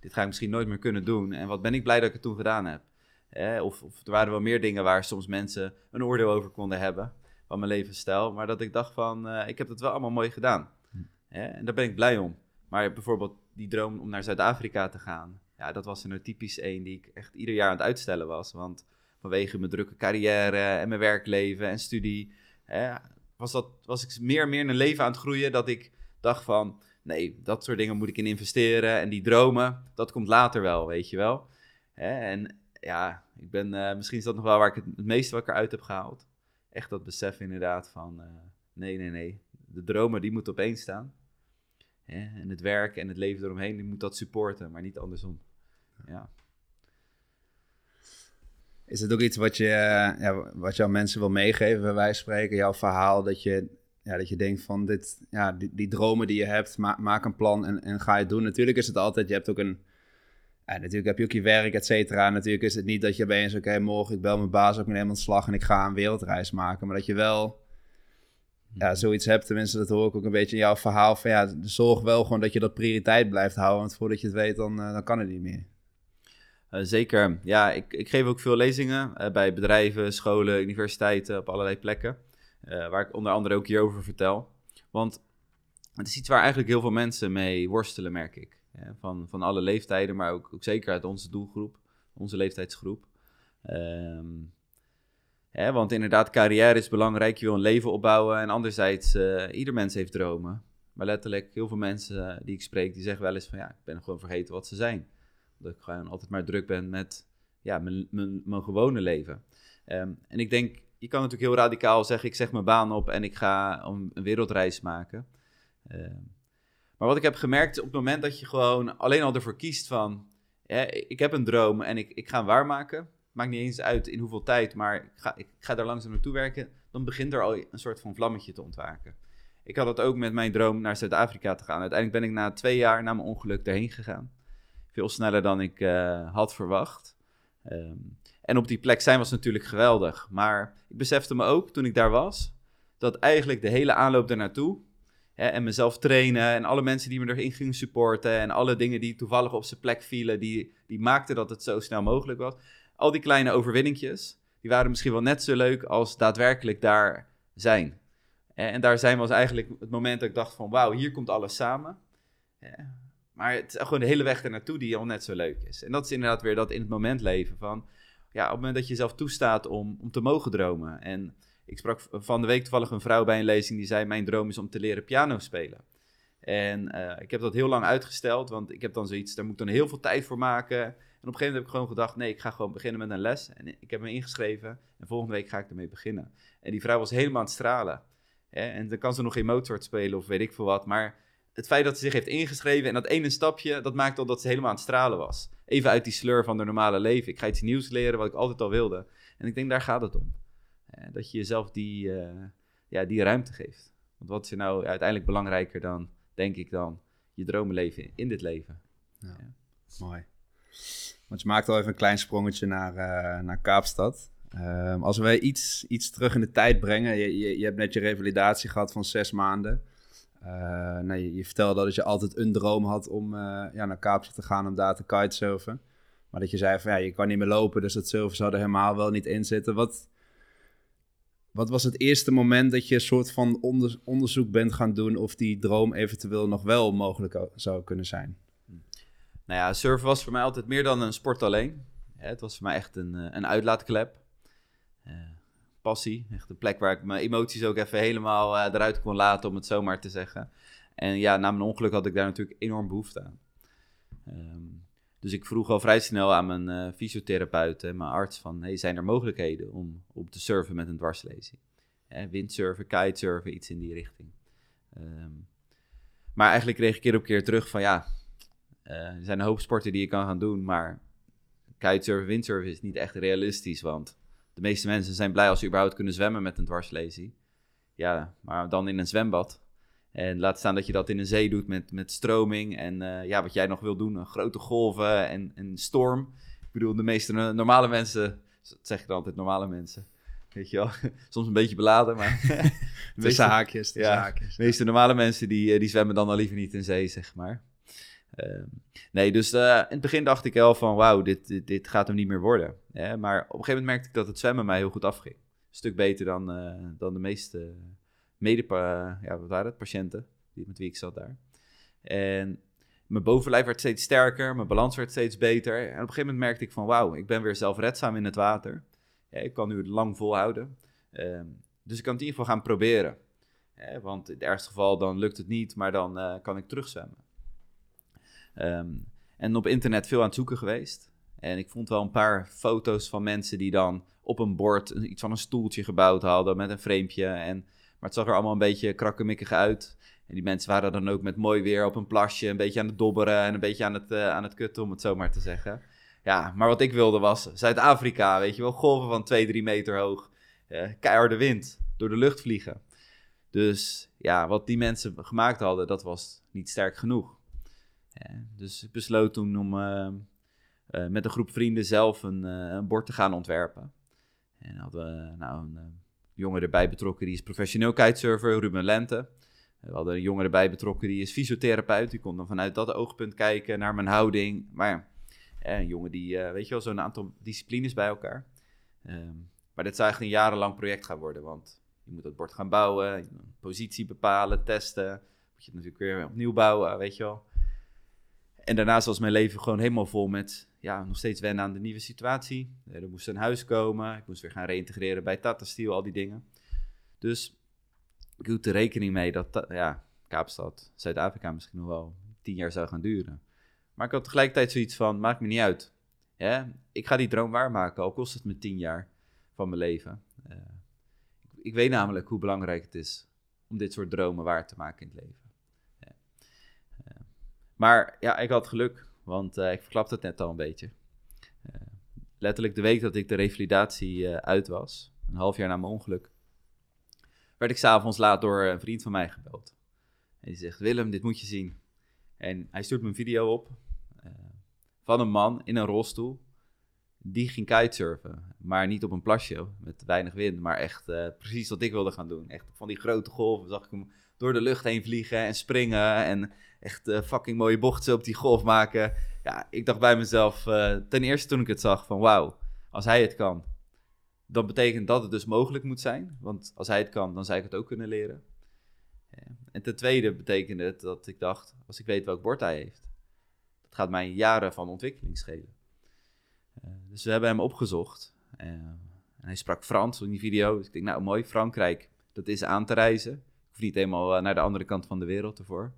Speaker 3: Dit ga ik misschien nooit meer kunnen doen. En wat ben ik blij dat ik het toen gedaan heb. Eh, of, of er waren wel meer dingen waar soms mensen een oordeel over konden hebben. Van mijn levensstijl. Maar dat ik dacht van, eh, ik heb het wel allemaal mooi gedaan. Hè? En daar ben ik blij om. Maar bijvoorbeeld die droom om naar Zuid-Afrika te gaan. Ja, dat was er nou typisch één die ik echt ieder jaar aan het uitstellen was. Want vanwege mijn drukke carrière en mijn werkleven en studie... Was, dat, was ik meer en meer in een leven aan het groeien dat ik dacht van... Nee, dat soort dingen moet ik in investeren. En die dromen, dat komt later wel, weet je wel. Hè? En ja, ik ben, eh, misschien is dat nog wel waar ik het, het meeste wat ik eruit heb gehaald. Echt dat besef inderdaad van... eh, nee, nee, nee. De dromen, die moeten opeens staan. Hè? En het werk en het leven eromheen, die moet dat supporten, maar niet andersom. Ja.
Speaker 2: Is het ook iets wat je, eh, ja, wat je aan mensen wil meegeven, bij wijze van spreken, jouw verhaal, dat je, ja, dat je denkt van dit, ja, die, die dromen die je hebt, ma- maak een plan en, en ga je het doen. Natuurlijk is het altijd, je hebt ook een, ja, natuurlijk heb je ook je werk, et cetera. Natuurlijk is het niet dat je opeens, oké, morgen ik bel mijn baas op, ik neem ontslag en ik ga een wereldreis maken. Maar dat je wel, ja, zoiets hebt, tenminste dat hoor ik ook een beetje in jouw verhaal, van ja, zorg wel gewoon dat je dat prioriteit blijft houden, want voordat je het weet, dan, eh, dan kan het niet meer.
Speaker 3: Eh, zeker. Ja, ik, ik geef ook veel lezingen eh, bij bedrijven, scholen, universiteiten, op allerlei plekken. Eh, waar ik onder andere ook hierover vertel. Want het is iets waar eigenlijk heel veel mensen mee worstelen, merk ik. Van, van alle leeftijden, maar ook, ook zeker uit onze doelgroep, onze leeftijdsgroep. Ehm, want inderdaad, carrière is belangrijk. Je wil een leven opbouwen. En anderzijds, eh, ieder mens heeft dromen. Maar letterlijk, heel veel mensen eh, die ik spreek, die zeggen wel eens van ja, ik ben gewoon vergeten wat ze zijn. Dat ik gewoon altijd maar druk ben met ja, mijn, mijn, mijn gewone leven. Ehm, en ik denk, je kan natuurlijk heel radicaal zeggen, ik zeg mijn baan op en ik ga een wereldreis maken. Ehm, maar wat ik heb gemerkt, op het moment dat je gewoon alleen al ervoor kiest van, ik heb een droom en ik, ik ga hem waarmaken. Maakt niet eens uit in hoeveel tijd, maar ik ga, ik ga daar langzaam naartoe werken. Dan begint er al een soort van vlammetje te ontwaken. Ik had het ook met mijn droom naar Zuid-Afrika te gaan. Uiteindelijk ben ik na twee jaar na mijn ongeluk erheen gegaan. Veel sneller dan ik uh, had verwacht. Um, en op die plek zijn was natuurlijk geweldig. Maar ik besefte me ook toen ik daar was, dat eigenlijk de hele aanloop ernaartoe hè, en mezelf trainen en alle mensen die me erin gingen supporten en alle dingen die toevallig op zijn plek vielen, die, die maakten dat het zo snel mogelijk was. Al die kleine overwinningjes, die waren misschien wel net zo leuk als daadwerkelijk daar zijn. En daar zijn was eigenlijk het moment dat ik dacht van wauw, hier komt alles samen. Maar het is gewoon de hele weg ernaartoe die al net zo leuk is. En dat is inderdaad weer dat in het moment leven van ja, op het moment dat je jezelf toestaat om, om te mogen dromen. En ik sprak van de week toevallig een vrouw bij een lezing die zei: Mijn droom is om te leren piano spelen. En uh, ik heb dat heel lang uitgesteld, want ik heb dan zoiets, daar moet ik dan heel veel tijd voor maken. En op een gegeven moment heb ik gewoon gedacht: nee, ik ga gewoon beginnen met een les. En ik heb me ingeschreven en volgende week ga ik ermee beginnen. En die vrouw was helemaal aan het stralen. Hè? En dan kan ze nog geen Mozart spelen of weet ik veel wat. Maar het feit dat ze zich heeft ingeschreven en dat ene stapje, dat maakte al dat ze helemaal aan het stralen was. Even uit die sleur van de normale leven. Ik ga iets nieuws leren wat ik altijd al wilde. En ik denk, daar gaat het om. Eh, dat je jezelf die, uh, ja, die ruimte geeft. Want wat is er nou uiteindelijk belangrijker dan, denk ik dan, je dromen leven in dit leven.
Speaker 2: Ja, ja. Mooi. Want je maakt al even een klein sprongetje naar, uh, naar Kaapstad. Um, als we iets, iets terug in de tijd brengen, je, je, je hebt net je revalidatie gehad van zes maanden. Uh, nee, je vertelde dat je altijd een droom had om uh, ja, naar Kaapstad te gaan om daar te kitesurfen. Maar dat je zei van ja, je kan niet meer lopen, dus dat surfen zou er helemaal wel niet in zitten. Wat, wat was het eerste moment dat je een soort van onder, onderzoek bent gaan doen of die droom eventueel nog wel mogelijk zou kunnen zijn?
Speaker 3: Nou ja, surfen was voor mij altijd meer dan een sport alleen. het was voor mij echt een, eh, een uitlaatklep passie. Echt een plek waar ik mijn emoties ook even helemaal uh, eruit kon laten, om het zomaar te zeggen. En ja, na mijn ongeluk had ik daar natuurlijk enorm behoefte aan. Um, dus ik vroeg al vrij snel aan mijn uh, fysiotherapeut en mijn arts van... Hey, zijn er mogelijkheden om, om te surfen met een dwarslezing? Eh, windsurfen, kitesurfen, iets in die richting. Um, maar eigenlijk kreeg ik keer op keer terug van ja... Uh, er zijn een hoop sporten die je kan gaan doen, maar kitesurfen, windsurfen is niet echt realistisch, want de meeste mensen zijn blij als ze überhaupt kunnen zwemmen met een dwarslesie. Ja, maar dan in een zwembad. En laat staan dat je dat in een zee doet met, met stroming. En uh, ja, wat jij nog wil doen, grote golven en, en storm. Ik bedoel, de meeste normale mensen, dat zeg ik dan altijd, normale mensen. Weet je wel, <laughs> soms een beetje beladen, maar... <laughs> <laughs>
Speaker 2: tussen haakjes,
Speaker 3: tussen ja, haakjes. De meeste normale mensen die, eh, die zwemmen dan al liever niet in zee, zeg maar. Ehm, nee, dus uh, in het begin dacht ik wel van wauw, dit, dit, gaat hem niet meer worden. maar op een gegeven moment merkte ik dat het zwemmen mij heel goed afging. Een stuk beter dan, uh, dan de meeste mede, ja, waren het, patiënten die, met wie ik zat daar. En mijn bovenlijf werd steeds sterker, mijn balans werd steeds beter. En op een gegeven moment merkte ik van wauw, ik ben weer zelfredzaam in het water. Ik kan nu het lang volhouden. Ehm, dus ik kan het in ieder geval gaan proberen. want in het ergste geval dan lukt het niet, maar dan uh, kan ik terugzwemmen. Um, en op internet veel aan het zoeken geweest. En ik vond wel een paar foto's van mensen die dan op een bord iets van een stoeltje gebouwd hadden met een framepje. En, maar het zag er allemaal een beetje krakkemikkig uit. En die mensen waren dan ook met mooi weer op een plasje, een beetje aan het dobberen en een beetje aan het, uh, aan het kutten, om het zo maar te zeggen. Ja, maar wat ik wilde was Zuid-Afrika, weet je wel, golven van 2, 3 meter hoog, uh, keiharde wind, door de lucht vliegen. Dus ja, wat die mensen gemaakt hadden, dat was niet sterk genoeg dus ik besloot toen om uh, uh, met een groep vrienden zelf een, een, bord te gaan ontwerpen. En hadden we nou, een jongen erbij betrokken, die is professioneel kitesurfer, Ruben Lente. We hadden een jongen erbij betrokken, die is fysiotherapeut. Die kon dan vanuit dat oogpunt kijken naar mijn houding. Maar een jongen die, weet je wel, zo'n aantal disciplines bij elkaar. Um, maar dit zou eigenlijk een jarenlang project gaan worden, want je moet het bord gaan bouwen, positie bepalen, testen. Moet je het natuurlijk weer opnieuw bouwen, weet je wel. En daarnaast was mijn leven gewoon helemaal vol met ja, nog steeds wennen aan de nieuwe situatie. Er moest een huis komen, ik moest weer gaan reïntegreren bij Tata Steel, al die dingen. Dus ik hield er rekening mee dat ja, Kaapstad, Zuid-Afrika misschien nog wel tien jaar zou gaan duren. Maar ik had tegelijkertijd zoiets van, maakt me niet uit. Ja, ik ga die droom waarmaken, al kost het me tien jaar van mijn leven. Ik, ik, weet namelijk hoe belangrijk het is om dit soort dromen waar te maken in het leven. Maar ja, ik had geluk, want uh, ik verklapte het net al een beetje. letterlijk de week dat ik de revalidatie uit was, een half jaar na mijn ongeluk, werd ik s'avonds laat door een vriend van mij gebeld. En die zegt, Willem, dit moet je zien. En hij stuurt me een video op van een man in een rolstoel. Die ging kitesurfen, maar niet op een plasje met weinig wind, maar echt precies wat ik wilde gaan doen. Echt van die grote golven zag ik hem door de lucht heen vliegen en springen en echt uh, fucking mooie bochten op die golf maken. Ja, ik dacht bij mezelf, ten eerste toen ik het zag, van wauw, als hij het kan, dan betekent dat het dus mogelijk moet zijn. Want als hij het kan, dan zou ik het ook kunnen leren. En ten tweede betekende het dat ik dacht, als ik weet welk bord hij heeft, dat gaat mij jaren van ontwikkeling schelen. Uh, dus we hebben hem opgezocht. En hij sprak Frans in die video. Dus ik denk, nou mooi, Frankrijk, dat is aan te reizen. Ik hoef niet helemaal naar de andere kant van de wereld ervoor.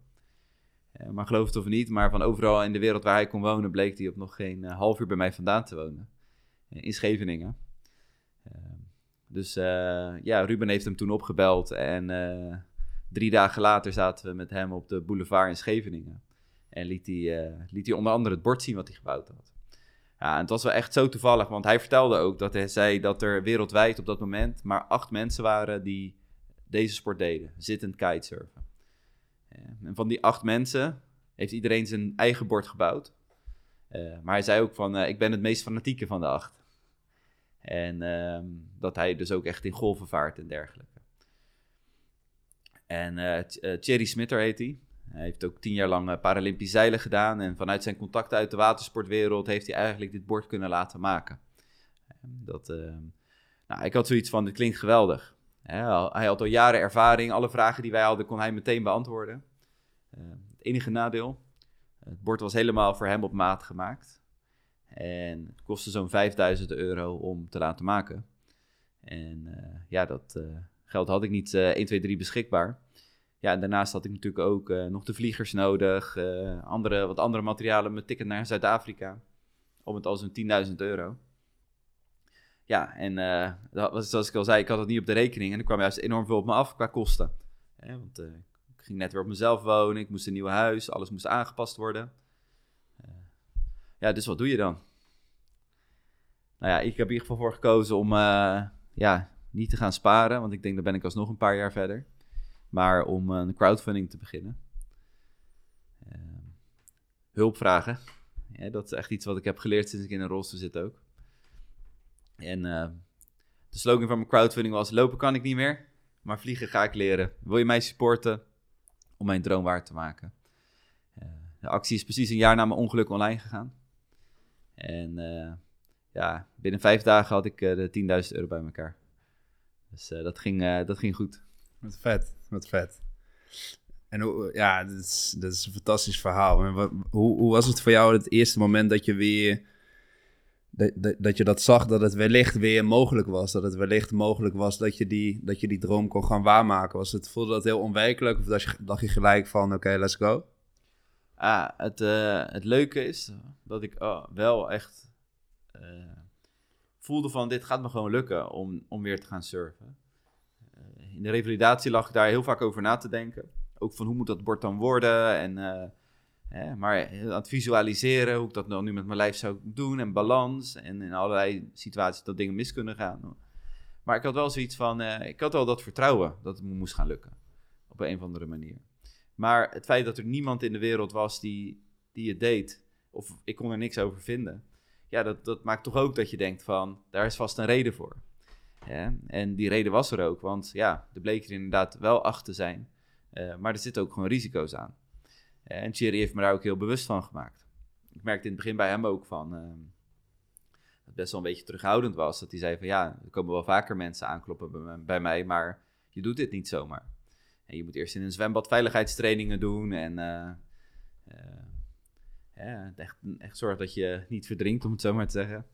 Speaker 3: Uh, maar geloof het of niet, maar van overal in de wereld waar hij kon wonen, bleek hij op nog geen half uur bij mij vandaan te wonen. in Scheveningen. dus ja, Ruben heeft hem toen opgebeld en drie dagen later zaten we met hem op de boulevard in Scheveningen. En liet hij, liet hij onder andere het bord zien wat hij gebouwd had. Ja, en het was wel echt zo toevallig, want hij vertelde ook dat hij zei dat er wereldwijd op dat moment maar acht mensen waren die deze sport deden, zittend kitesurfen. En van die acht mensen heeft iedereen zijn eigen bord gebouwd. Uh, maar hij zei ook van, uh, ik ben het meest fanatieke van de acht. En uh, dat hij dus ook echt in golven vaart en dergelijke. En Thierry Smitter heet hij. Hij heeft ook tien jaar lang Paralympisch zeilen gedaan. En vanuit zijn contacten uit de watersportwereld heeft hij eigenlijk dit bord kunnen laten maken. Dat, uh, nou, ik had zoiets van, dit klinkt geweldig. Hij had al jaren ervaring. Alle vragen die wij hadden kon hij meteen beantwoorden. Uh, het enige nadeel, het bord was helemaal voor hem op maat gemaakt. En het kostte zo'n 5000 euro om te laten maken. En ja, dat geld had ik niet uh, 1, 2, 3 beschikbaar. Ja, en daarnaast had ik natuurlijk ook nog de vliegers nodig, andere, wat andere materialen, mijn ticket naar Zuid-Afrika. Om het al zo'n 10.000 euro. Ja, en uh, dat was, zoals ik al zei, ik had het niet op de rekening. En er kwam juist enorm veel op me af qua kosten. want ik ging net weer op mezelf wonen, ik moest een nieuw huis, alles moest aangepast worden. ja, dus wat doe je dan? Nou ja, ik heb in ieder geval voor gekozen om ja, niet te gaan sparen, want ik denk, dat ben ik alsnog een paar jaar verder. Maar om een crowdfunding te beginnen. Uh, hulp vragen. Dat is echt iets wat ik heb geleerd sinds ik in een rolstoel zit ook. En uh, de slogan van mijn crowdfunding was: lopen kan ik niet meer, maar vliegen ga ik leren. Wil je mij supporten om mijn droom waar te maken? Uh, de actie is precies een jaar na mijn ongeluk online gegaan. En uh, ja, binnen vijf dagen had ik de 10.000 euro bij elkaar. Dus dat, ging, dat ging goed.
Speaker 2: Wat vet, wat vet. En hoe, ja, dat is, dat is een fantastisch verhaal. Hoe, hoe was het voor jou het eerste moment dat je weer... Dat, dat, je dat zag, dat het wellicht weer mogelijk was. Dat het wellicht mogelijk was dat je die, dat je die droom kon gaan waarmaken. Was het, voelde dat heel onwerkelijk? Of dacht je, gelijk van, oké, let's go?
Speaker 3: Ah, het, uh, het leuke is dat ik oh, wel echt voelde van dit gaat me gewoon lukken om, om weer te gaan surfen. Uh, in de revalidatie lag ik daar heel vaak over na te denken. Ook van hoe moet dat bord dan worden en... Hè, maar aan het visualiseren hoe ik dat dan nu met mijn lijf zou doen en balans en in allerlei situaties dat dingen mis kunnen gaan. Maar ik had wel zoiets van, uh, ik had wel dat vertrouwen dat het moest gaan lukken. Op een of andere manier. Maar het feit dat er niemand in de wereld was die, die het deed, of ik kon er niks over vinden, ja, dat, dat maakt toch ook dat je denkt van, daar is vast een reden voor. Ja, en die reden was er ook, want ja, er bleek er inderdaad wel achter zijn. Uh, maar er zitten ook gewoon risico's aan. Uh, en Thierry heeft me daar ook heel bewust van gemaakt. Ik merkte in het begin bij hem ook van, uh, dat best wel een beetje terughoudend was. Dat hij zei van, ja, er komen wel vaker mensen aankloppen bij, mij, maar je doet dit niet zomaar. En je moet eerst in een zwembad veiligheidstrainingen doen en ja, echt, echt zorg dat je niet verdrinkt, om het zo maar te zeggen.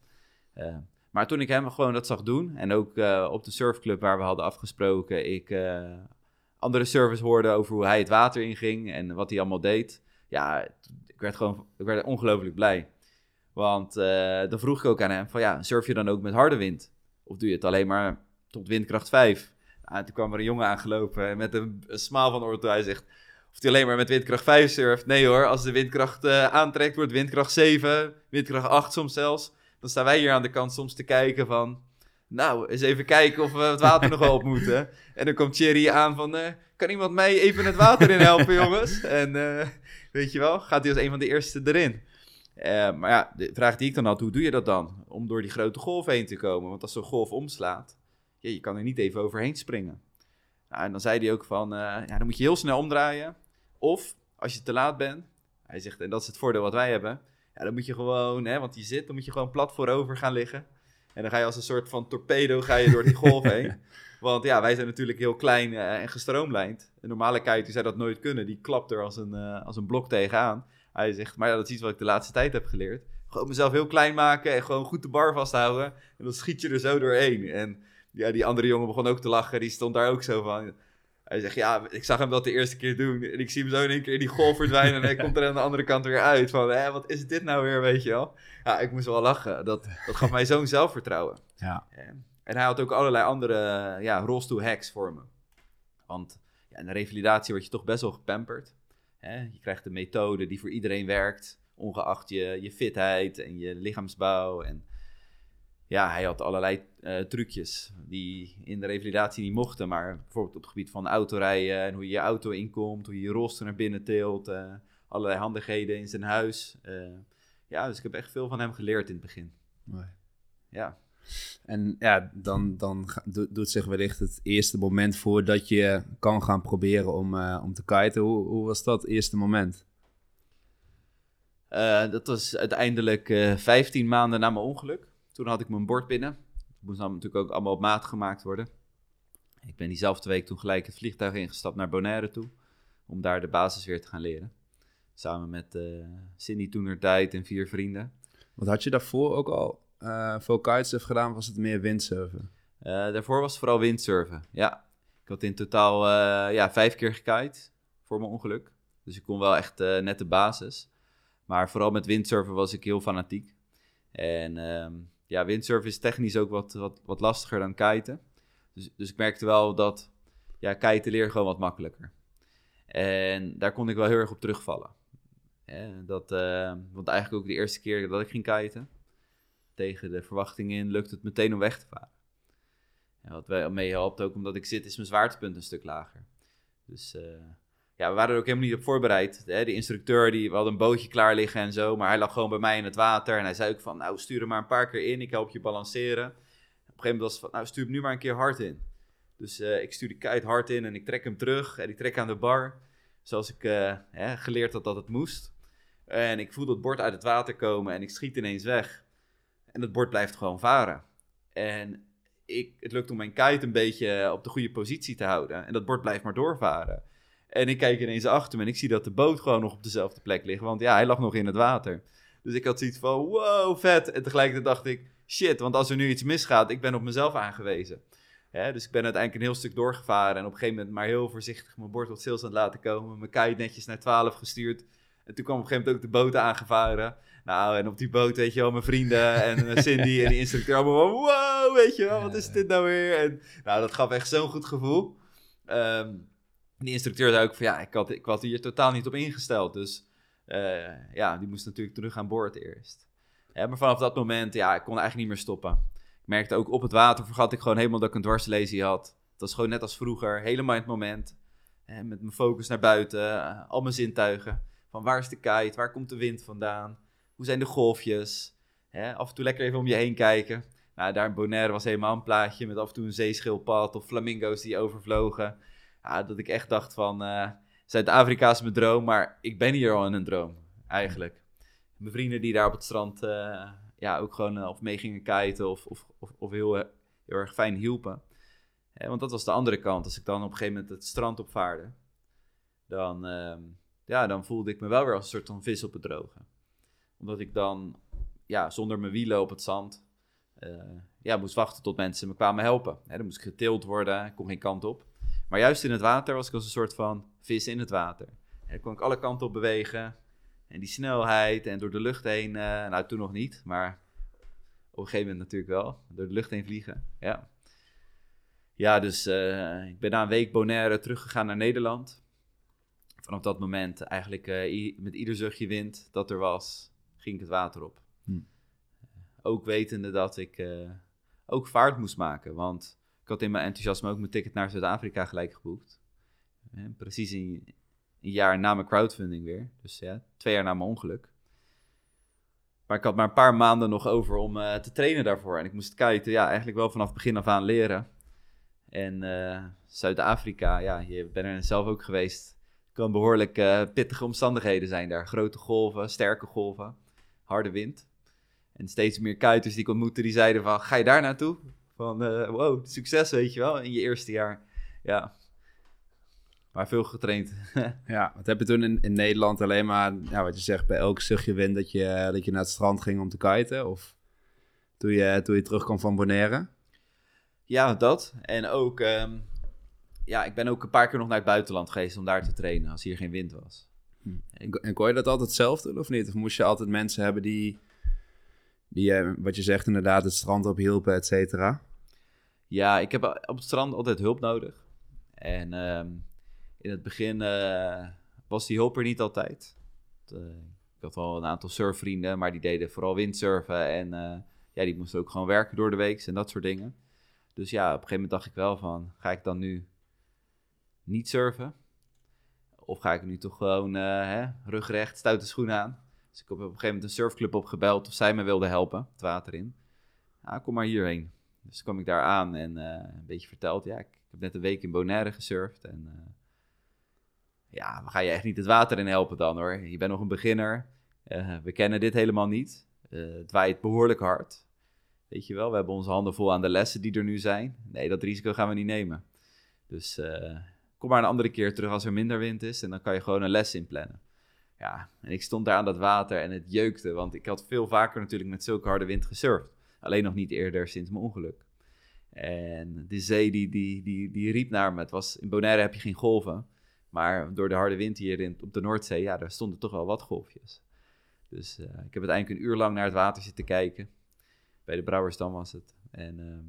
Speaker 3: Maar toen ik hem gewoon dat zag doen, en ook op de surfclub waar we hadden afgesproken, ik andere surfers hoorde over hoe hij het water inging en wat hij allemaal deed. Ja, ik werd gewoon ik werd ongelooflijk blij. Want uh, dan vroeg ik ook aan hem van ja, surf je dan ook met harde wind? Of doe je het alleen maar tot windkracht 5? Nou, toen kwam er een jongen aangelopen met een, een smaal van oor toe. Hij zegt, of hij alleen maar met windkracht 5 surft. Nee hoor, als de windkracht uh, aantrekt, wordt windkracht 7, windkracht 8 soms zelfs. Dan staan wij hier aan de kant soms te kijken van... Nou, eens even kijken of we het water nog wel op moeten. En dan komt Thierry aan van... Uh, kan iemand mij even het water in helpen, jongens? En uh, weet je wel, gaat hij als een van de eerste erin. Uh, maar ja, de vraag die ik dan had, hoe doe je dat dan? Om door die grote golf heen te komen. Want als zo'n golf omslaat, ja, je kan er niet even overheen springen. Nou, en dan zei hij ook van, ja, dan moet je heel snel omdraaien. Of, als je te laat bent, hij zegt, en dat is het voordeel wat wij hebben. Ja, dan moet je gewoon, hè, want je zit, dan moet je gewoon plat voorover gaan liggen. En dan ga je als een soort van torpedo ga je door die golf heen. <laughs> Want ja, wij zijn natuurlijk heel klein uh, en gestroomlijnd. Een normale kite die zou dat nooit kunnen. Die klapt er als een, uh, als een blok tegenaan. Hij zegt, maar ja, dat is iets wat ik de laatste tijd heb geleerd. Gewoon mezelf heel klein maken en gewoon goed de bar vasthouden. En dan schiet je er zo doorheen. En ja, die andere jongen begon ook te lachen. Die stond daar ook zo van. Hij zegt, ja, ik zag hem dat de eerste keer doen. En ik zie hem zo in één keer in die golf verdwijnen. en hij komt er aan de andere kant weer uit. Van, hé, wat is dit nou weer, weet je wel? Ja, ik moest wel lachen. Dat, dat gaf mij zo'n zelfvertrouwen.
Speaker 2: Ja.
Speaker 3: En hij had ook allerlei andere ja, rolstoel hacks voor me. Want ja, in de revalidatie word je toch best wel gepamperd. Hè? Je krijgt een methode die voor iedereen werkt. Ongeacht je, je fitheid en je lichaamsbouw. En ja, hij had allerlei uh, trucjes die in de revalidatie niet mochten. Maar bijvoorbeeld op het gebied van autorijden en hoe je je auto inkomt, hoe je je rolstoel naar binnen tilt. Uh, allerlei handigheden in zijn huis. Uh, ja, dus ik heb echt veel van hem geleerd in het begin.
Speaker 2: Mooi.
Speaker 3: Ja.
Speaker 2: En ja, dan, dan doet zich wellicht het eerste moment voor dat je kan gaan proberen om, om te kiten. Hoe, hoe was dat eerste moment?
Speaker 3: dat was uiteindelijk 15 maanden na mijn ongeluk. Toen had ik mijn bord binnen. Het moest dan natuurlijk ook allemaal op maat gemaakt worden. Ik ben diezelfde week toen gelijk het vliegtuig ingestapt naar Bonaire toe. Om daar de basis weer te gaan leren. Samen met uh, Cindy toen tijd en vier vrienden.
Speaker 2: Wat had je daarvoor ook al uh, veel kitesurf gedaan? Was het meer windsurfen?
Speaker 3: Uh, daarvoor was het vooral windsurfen, ja. Ik had in totaal ja, vijf keer gekite voor mijn ongeluk. Dus ik kon wel echt net de basis. Maar vooral met windsurfen was ik heel fanatiek. En um, ja, windsurfen is technisch ook wat, wat, wat lastiger dan kiten. Dus, dus ik merkte wel dat ja, kiten leer gewoon wat makkelijker. En daar kon ik wel heel erg op terugvallen. dat, uh, want eigenlijk ook de eerste keer dat ik ging kiten, tegen de verwachtingen in, lukte het meteen om weg te varen. En wat mij helpt ook omdat ik zit, is mijn zwaartepunt een stuk lager. Dus uh, ja, we waren er ook helemaal niet op voorbereid. De, instructeur, die, we hadden een bootje klaar liggen en zo, maar hij lag gewoon bij mij in het water. En hij zei ook van, nou, stuur hem maar een paar keer in, ik help je balanceren. Op een gegeven moment was het van, nou, stuur hem nu maar een keer hard in. Dus uh, ik stuur die kite hard in en ik trek hem terug en ik trek aan de bar. Zoals ik hè, geleerd had dat het moest. En ik voel dat bord uit het water komen en ik schiet ineens weg. En het bord blijft gewoon varen. En ik, het lukt om mijn kite een beetje op de goede positie te houden. En dat bord blijft maar doorvaren. En ik kijk ineens achter me en ik zie dat de boot gewoon nog op dezelfde plek ligt. Want ja, hij lag nog in het water. Dus ik had zoiets van, wow, vet. En tegelijkertijd dacht ik, shit, want als er nu iets misgaat, ik ben op mezelf aangewezen. dus ik ben uiteindelijk een heel stuk doorgevaren en op een gegeven moment maar heel voorzichtig mijn bord wat sales aan laten komen. Mijn kite netjes naar 12 gestuurd. En toen kwam op een gegeven moment ook de boot aangevaren. Nou, en op die boot, weet je wel, mijn vrienden en Cindy en die <laughs> instructeur allemaal van, wow, weet je wel, wat is dit nou weer? En nou, dat gaf echt zo'n goed gevoel. Um, die instructeur zei ook van ja, ik had, ik had hier totaal niet op ingesteld. Dus uh, ja, die moest natuurlijk terug aan boord eerst. Maar vanaf dat moment, ja, ik kon eigenlijk niet meer stoppen. Ik merkte ook op het water vergat ik gewoon helemaal dat ik een dwarslesie had. Het was gewoon net als vroeger, helemaal in het moment. Hè, met mijn focus naar buiten, uh, al mijn zintuigen. Van waar is de kite, waar komt de wind vandaan? Hoe zijn de golfjes? Hè, af en toe lekker even om je heen kijken. Nou, daar in Bonaire was helemaal een plaatje met af en toe een zeeschildpad of flamingo's die overvlogen ja, dat ik echt dacht van, uh, Zuid-Afrika is mijn droom, maar ik ben hier al in een droom, eigenlijk. Mijn vrienden die daar op het strand uh, ja, ook gewoon uh, of mee gingen kiten of, of, of, of heel, heel erg fijn hielpen. want dat was de andere kant. Als ik dan op een gegeven moment het strand opvaarde, dan, ehm, ja, dan voelde ik me wel weer als een soort van vis op het droge. Omdat ik dan ja, zonder mijn wielen op het zand ja, moest wachten tot mensen me kwamen helpen. Dan moest ik getild worden, ik kon geen kant op. Maar juist in het water was ik als een soort van vis in het water. En dan kon ik alle kanten op bewegen. En die snelheid en door de lucht heen, eh, nou toen nog niet, maar op een gegeven moment natuurlijk wel, door de lucht heen vliegen. Ja, ja dus eh, ik ben na een week Bonaire teruggegaan naar Nederland. Vanaf dat moment eigenlijk eh, met ieder zuchtje wind dat er was, ging ik het water op.
Speaker 2: Hm.
Speaker 3: Ook wetende dat ik ook vaart moest maken, want had in mijn enthousiasme ook mijn ticket naar Zuid-Afrika gelijk geboekt. Precies een, een jaar na mijn crowdfunding weer. Dus ja, twee jaar na mijn ongeluk. Maar ik had maar een paar maanden nog over om eh, te trainen daarvoor. En ik moest kiten, ja, eigenlijk wel vanaf begin af aan leren. En eh, Zuid-Afrika, ja, je bent er zelf ook geweest. kan behoorlijk eh, pittige omstandigheden zijn daar. Grote golven, sterke golven, harde wind. En steeds meer kuiters die ik ontmoette, die zeiden van, ga je daar naartoe? Van, eh, wow, succes, weet je wel, in je eerste jaar. Ja, maar veel getraind. <laughs>
Speaker 2: Ja, wat heb je toen in, in Nederland alleen maar, ja, wat je zegt, bij elk zuchtje wind dat je, dat je naar het strand ging om te kiten? Of toen je, toen je terugkwam van Bonaire?
Speaker 3: Ja, dat. En ook, ehm, ja, ik ben ook een paar keer nog naar het buitenland geweest om daar te trainen, als hier geen wind was.
Speaker 2: En, en kon je dat altijd zelf doen of niet? Of moest je altijd mensen hebben die, die eh, wat je zegt inderdaad, het strand op hielpen, et cetera?
Speaker 3: Ja, ik heb op het strand altijd hulp nodig. En ehm, in het begin eh, was die hulp er niet altijd. Eh, ik had wel een aantal surfvrienden, maar die deden vooral windsurfen. En eh, ja, die moesten ook gewoon werken door de week en dat soort dingen. Dus ja, op een gegeven moment dacht ik wel van, ga ik dan nu niet surfen? Of ga ik nu toch gewoon eh, hè, rugrecht, stoute schoenen aan? Dus ik heb op een gegeven moment een surfclub opgebeld of zij me wilden helpen, het water in. Ja, kom maar hierheen. Dus kwam ik daar aan en eh, een beetje verteld, ja, ik, ik heb net een week in Bonaire gesurfd. En eh, ja, we gaan je echt niet het water in helpen dan hoor. Je bent nog een beginner. Eh, we kennen dit helemaal niet. Het waait behoorlijk hard. Weet je wel, we hebben onze handen vol aan de lessen die er nu zijn. Nee, dat risico gaan we niet nemen. Dus kom maar een andere keer terug als er minder wind is en dan kan je gewoon een les inplannen. Ja, en ik stond daar aan dat water en het jeukte, want ik had veel vaker natuurlijk met zulke harde wind gesurfd. Alleen nog niet eerder sinds mijn ongeluk. En de zee die, die, die, die riep naar me. Het was, in Bonaire heb je geen golven. Maar door de harde wind hier in, op de Noordzee, ja, daar stonden toch wel wat golfjes. Dus eh, ik heb uiteindelijk een uur lang naar het water zitten kijken. Bij de Brouwersdam was het. En ehm,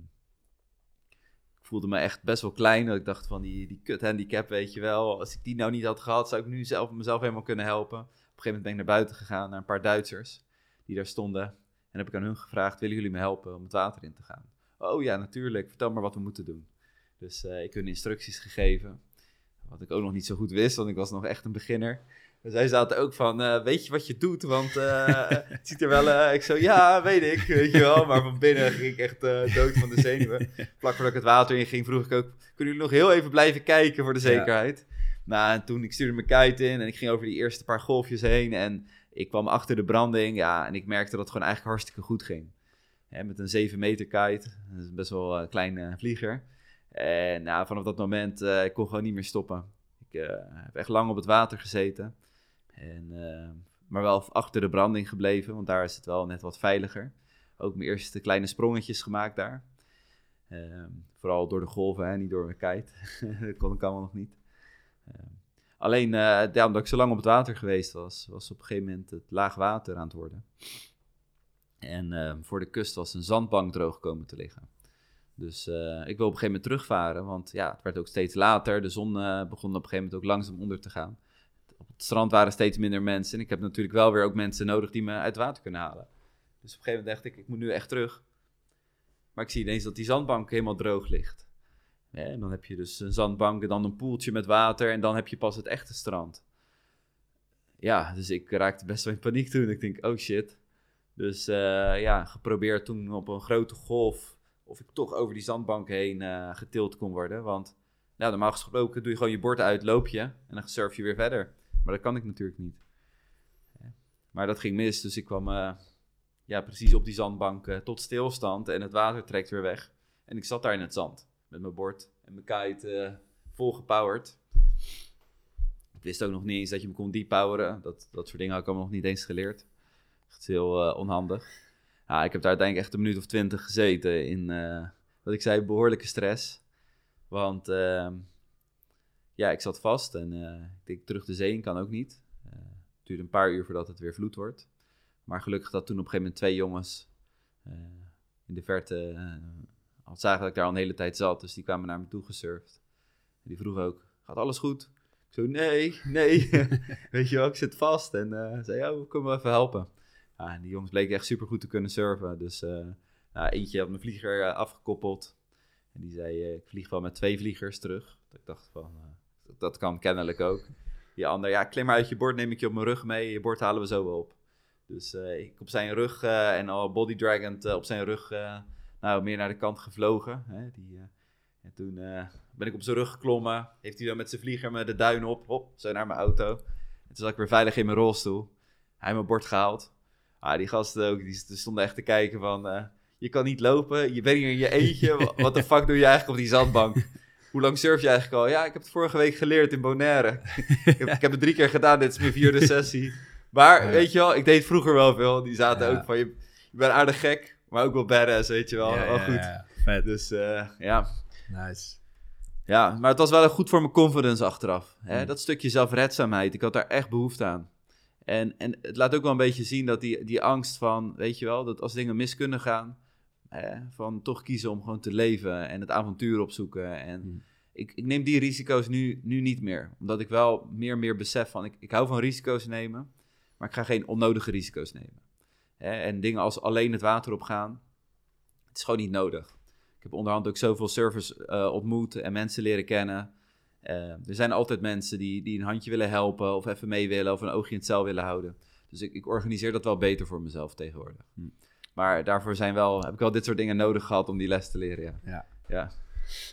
Speaker 3: ik voelde me echt best wel klein. Dat ik dacht van die, die kut handicap, weet je wel. Als ik die nou niet had gehad, zou ik nu zelf, mezelf helemaal kunnen helpen. Op een gegeven moment ben ik naar buiten gegaan, naar een paar Duitsers die daar stonden. En heb ik aan hun gevraagd, willen jullie me helpen om het water in te gaan? Oh ja, natuurlijk. Vertel maar wat we moeten doen. Dus eh, ik hun instructies gegeven. Wat ik ook nog niet zo goed wist, want ik was nog echt een beginner. Dus zij zaten ook van, eh, weet je wat je doet? Want eh, <laughs> het ziet er wel... eh, ik zo, ja, weet ik, weet je wel. Maar van binnen ging ik echt dood van de zenuwen. <laughs> Vlak voordat ik het water in ging, vroeg ik ook... Kunnen jullie nog heel even blijven kijken voor de zekerheid? Nou, en toen ik stuurde mijn kite in en ik ging over die eerste paar golfjes heen. En ik kwam achter de branding, ja, en ik merkte dat het gewoon eigenlijk hartstikke goed ging. Met een 7 meter kite, dat is best wel een kleine vlieger. En nou, vanaf dat moment, eh ik kon gewoon niet meer stoppen. Ik eh, heb echt lang op het water gezeten. En, eh, maar wel achter de branding gebleven, want daar is het wel net wat veiliger. Ook mijn eerste kleine sprongetjes gemaakt daar. Ehm, vooral door de golven, hè, niet door mijn kite. <laughs> dat kon ik allemaal nog niet. Alleen, eh, ja, omdat ik zo lang op het water geweest was, was op een gegeven moment het laag water aan het worden. En ehm, voor de kust was een zandbank droog komen te liggen. Dus eh, ik wil op een gegeven moment terugvaren, want ja, het werd ook steeds later. De zon eh, begon op een gegeven moment ook langzaam onder te gaan. Op het strand waren steeds minder mensen. En ik heb natuurlijk wel weer ook mensen nodig die me uit het water kunnen halen. Dus op een gegeven moment dacht ik, ik moet nu echt terug. Maar ik zie ineens dat die zandbank helemaal droog ligt. En dan heb je dus een zandbank en dan een poeltje met water en dan heb je pas het echte strand. Ja, dus ik raakte best wel in paniek toen. Ik denk, oh shit. Dus eh, ja, geprobeerd toen op een grote golf of ik toch over die zandbank heen eh, getild kon worden. Want nou, normaal gesproken doe je gewoon je bord uit, loop je en dan surf je weer verder. Maar dat kan ik natuurlijk niet. Maar dat ging mis, dus ik kwam eh, ja, precies op die zandbank tot stilstand en het water trekt weer weg. En ik zat daar in het zand met mijn bord en mijn kite eh, vol gepowerd. Ik wist ook nog niet eens dat je hem kon depoweren. Dat, dat soort dingen had ik allemaal nog niet eens geleerd. Echt heel eh, onhandig. Ja, ik heb daar uiteindelijk echt een minuut of twintig gezeten in, eh, wat ik zei, behoorlijke stress. Want ehm, ja, ik zat vast en ik denk terug de zee in kan ook niet. het duurde een paar uur voordat het weer vloed wordt. Maar gelukkig dat toen op een gegeven moment twee jongens in de verte zagen dat ik daar al een hele tijd zat. Dus die kwamen naar me toe gesurfd. En die vroegen ook, gaat alles goed? Ik zo, nee, nee. <laughs> Weet je wel, ik zit vast. En uh, zei, ja, we kunnen we even helpen. Ja, en die jongens bleken echt super goed te kunnen surfen. Dus uh, nou, eentje had mijn vlieger uh, afgekoppeld. En die zei, ik vlieg wel met twee vliegers terug. Dat ik dacht van, dat kan kennelijk ook. Die ander, ja, klim maar uit je bord, neem ik je op mijn rug mee. Je bord halen we zo wel op. Dus ik op zijn rug en al body dragend op zijn rug nou, meer naar de kant gevlogen. Hè, die, en toen ben ik op zijn rug geklommen. Heeft hij dan met zijn vlieger me de duin op. Hop, zo naar mijn auto. En toen zat ik weer veilig in mijn rolstoel. Hij mijn bord gehaald. Ah, die gasten ook, die stonden echt te kijken van... Uh, je kan niet lopen, je bent hier in je eentje. <laughs> Wat de fuck doe je eigenlijk op die zandbank? Hoe lang surf je eigenlijk al? Ja, ik heb het vorige week geleerd in Bonaire. ik, heb, ik, heb, het drie keer gedaan, dit is mijn vierde sessie. Maar, weet je wel, ik deed vroeger wel veel. Die zaten ook van, je, je bent aardig gek, maar ook wel badass, weet je wel. wel goed.
Speaker 2: Vet.
Speaker 3: Dus uh, ja.
Speaker 2: Nice.
Speaker 3: Ja, maar het was wel goed voor mijn confidence achteraf. Hè? Mm. Dat stukje zelfredzaamheid, ik had daar echt behoefte aan. En, en het laat ook wel een beetje zien dat die, die angst van, weet je wel, dat als dingen mis kunnen gaan, hè, van toch kiezen om gewoon te leven en het avontuur opzoeken. En mm. ik, ik neem die risico's nu, nu niet meer, omdat ik wel meer en meer besef van, ik, ik hou van risico's nemen, maar ik ga geen onnodige risico's nemen. Hè? En dingen als alleen het water opgaan, het is gewoon niet nodig. Ik heb onderhand ook zoveel servers uh, ontmoet en mensen leren kennen. Uh, er zijn altijd mensen die, die een handje willen helpen of even mee willen of een oogje in het cel willen houden. Dus ik, ik organiseer dat wel beter voor mezelf tegenwoordig. Hm. Maar daarvoor zijn wel, heb ik wel dit soort dingen nodig gehad om die les te leren. Ja.
Speaker 2: ja.
Speaker 3: ja.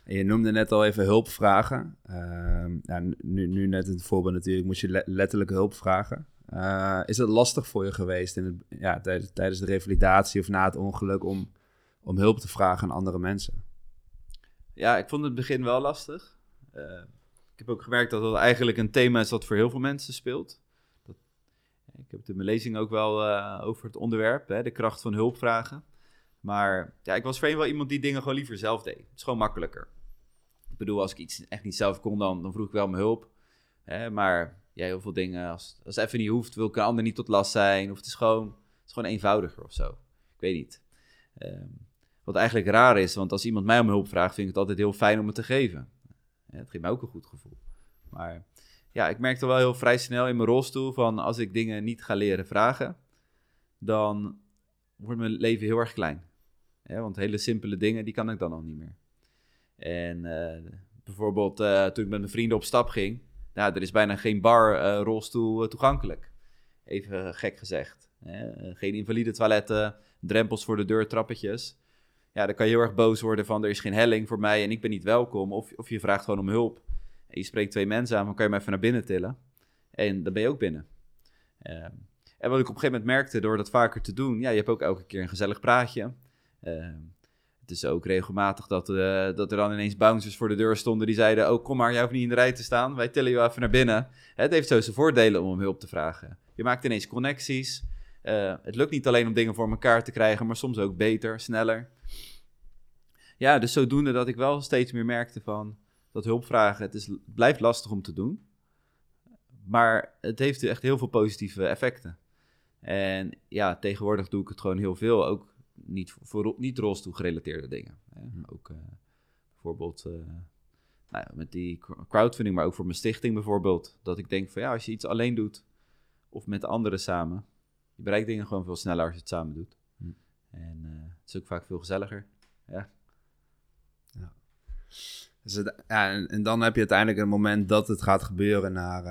Speaker 2: En je noemde net al even hulpvragen. Uh, ja, nu, nu net het voorbeeld natuurlijk, moest je letterlijk hulp vragen. Uh, is het lastig voor je geweest in het, ja, tijdens, tijdens de revalidatie of na het ongeluk om om hulp te vragen aan andere mensen?
Speaker 3: Ja, ik vond het begin wel lastig. Uh, ik heb ook gemerkt dat dat eigenlijk een thema is dat voor heel veel mensen speelt. Dat, ik heb het in mijn lezing ook wel uh, over het onderwerp, hè, de kracht van hulp vragen. Maar ja, ik was voorheen wel iemand die dingen gewoon liever zelf deed. Het is gewoon makkelijker. Ik bedoel, als ik iets echt niet zelf kon, dan, dan vroeg ik wel mijn hulp. Hè, maar ja, heel veel dingen, als, als het even niet hoeft, wil ik een ander niet tot last zijn. Of het is gewoon, is gewoon eenvoudiger of zo. Ik weet niet. Um, wat eigenlijk raar is, want als iemand mij om hulp vraagt, vind ik het altijd heel fijn om het te geven. Het geeft mij ook een goed gevoel. Maar ja, ik merkte wel heel vrij snel in mijn rolstoel van als ik dingen niet ga leren vragen, dan wordt mijn leven heel erg klein. Ja, want hele simpele dingen, die kan ik dan al niet meer. En uh, bijvoorbeeld uh, toen ik met mijn vrienden op stap ging, nou, er is bijna geen bar uh, rolstoel toegankelijk. Even gek gezegd. geen invalide toiletten, drempels voor de deur, trappetjes ja, dan kan je heel erg boos worden van er is geen helling voor mij en ik ben niet welkom. Of, of je vraagt gewoon om hulp. En je spreekt twee mensen aan, dan kan je me even naar binnen tillen. En dan ben je ook binnen. Ehm, en wat ik op een gegeven moment merkte door dat vaker te doen, ja, je hebt ook elke keer een gezellig praatje. Ehm, het is ook regelmatig dat, uh, dat er dan ineens bouncers voor de deur stonden die zeiden: Oh, kom maar, jij hoeft niet in de rij te staan, wij tillen je even naar binnen. Het heeft zo zijn voordelen om om hulp te vragen. Je maakt ineens connecties. Uh, het lukt niet alleen om dingen voor elkaar te krijgen, maar soms ook beter, sneller ja, dus zodoende dat ik wel steeds meer merkte van dat hulpvragen, het, is, blijft lastig om te doen. Maar het heeft echt heel veel positieve effecten. En ja, tegenwoordig doe ik het gewoon heel veel. Ook niet, voor, niet rolstoel gerelateerde dingen. Hè. Hm. Ook uh, bijvoorbeeld uh, nou ja, met die crowdfunding, maar ook voor mijn stichting bijvoorbeeld. Dat ik denk van ja, als je iets alleen doet of met anderen samen, je bereikt dingen gewoon veel sneller als je het samen doet. Hm. En uh, het is ook vaak veel gezelliger. Ja.
Speaker 2: Dus ja, en, dan heb je uiteindelijk een moment dat het gaat gebeuren naar,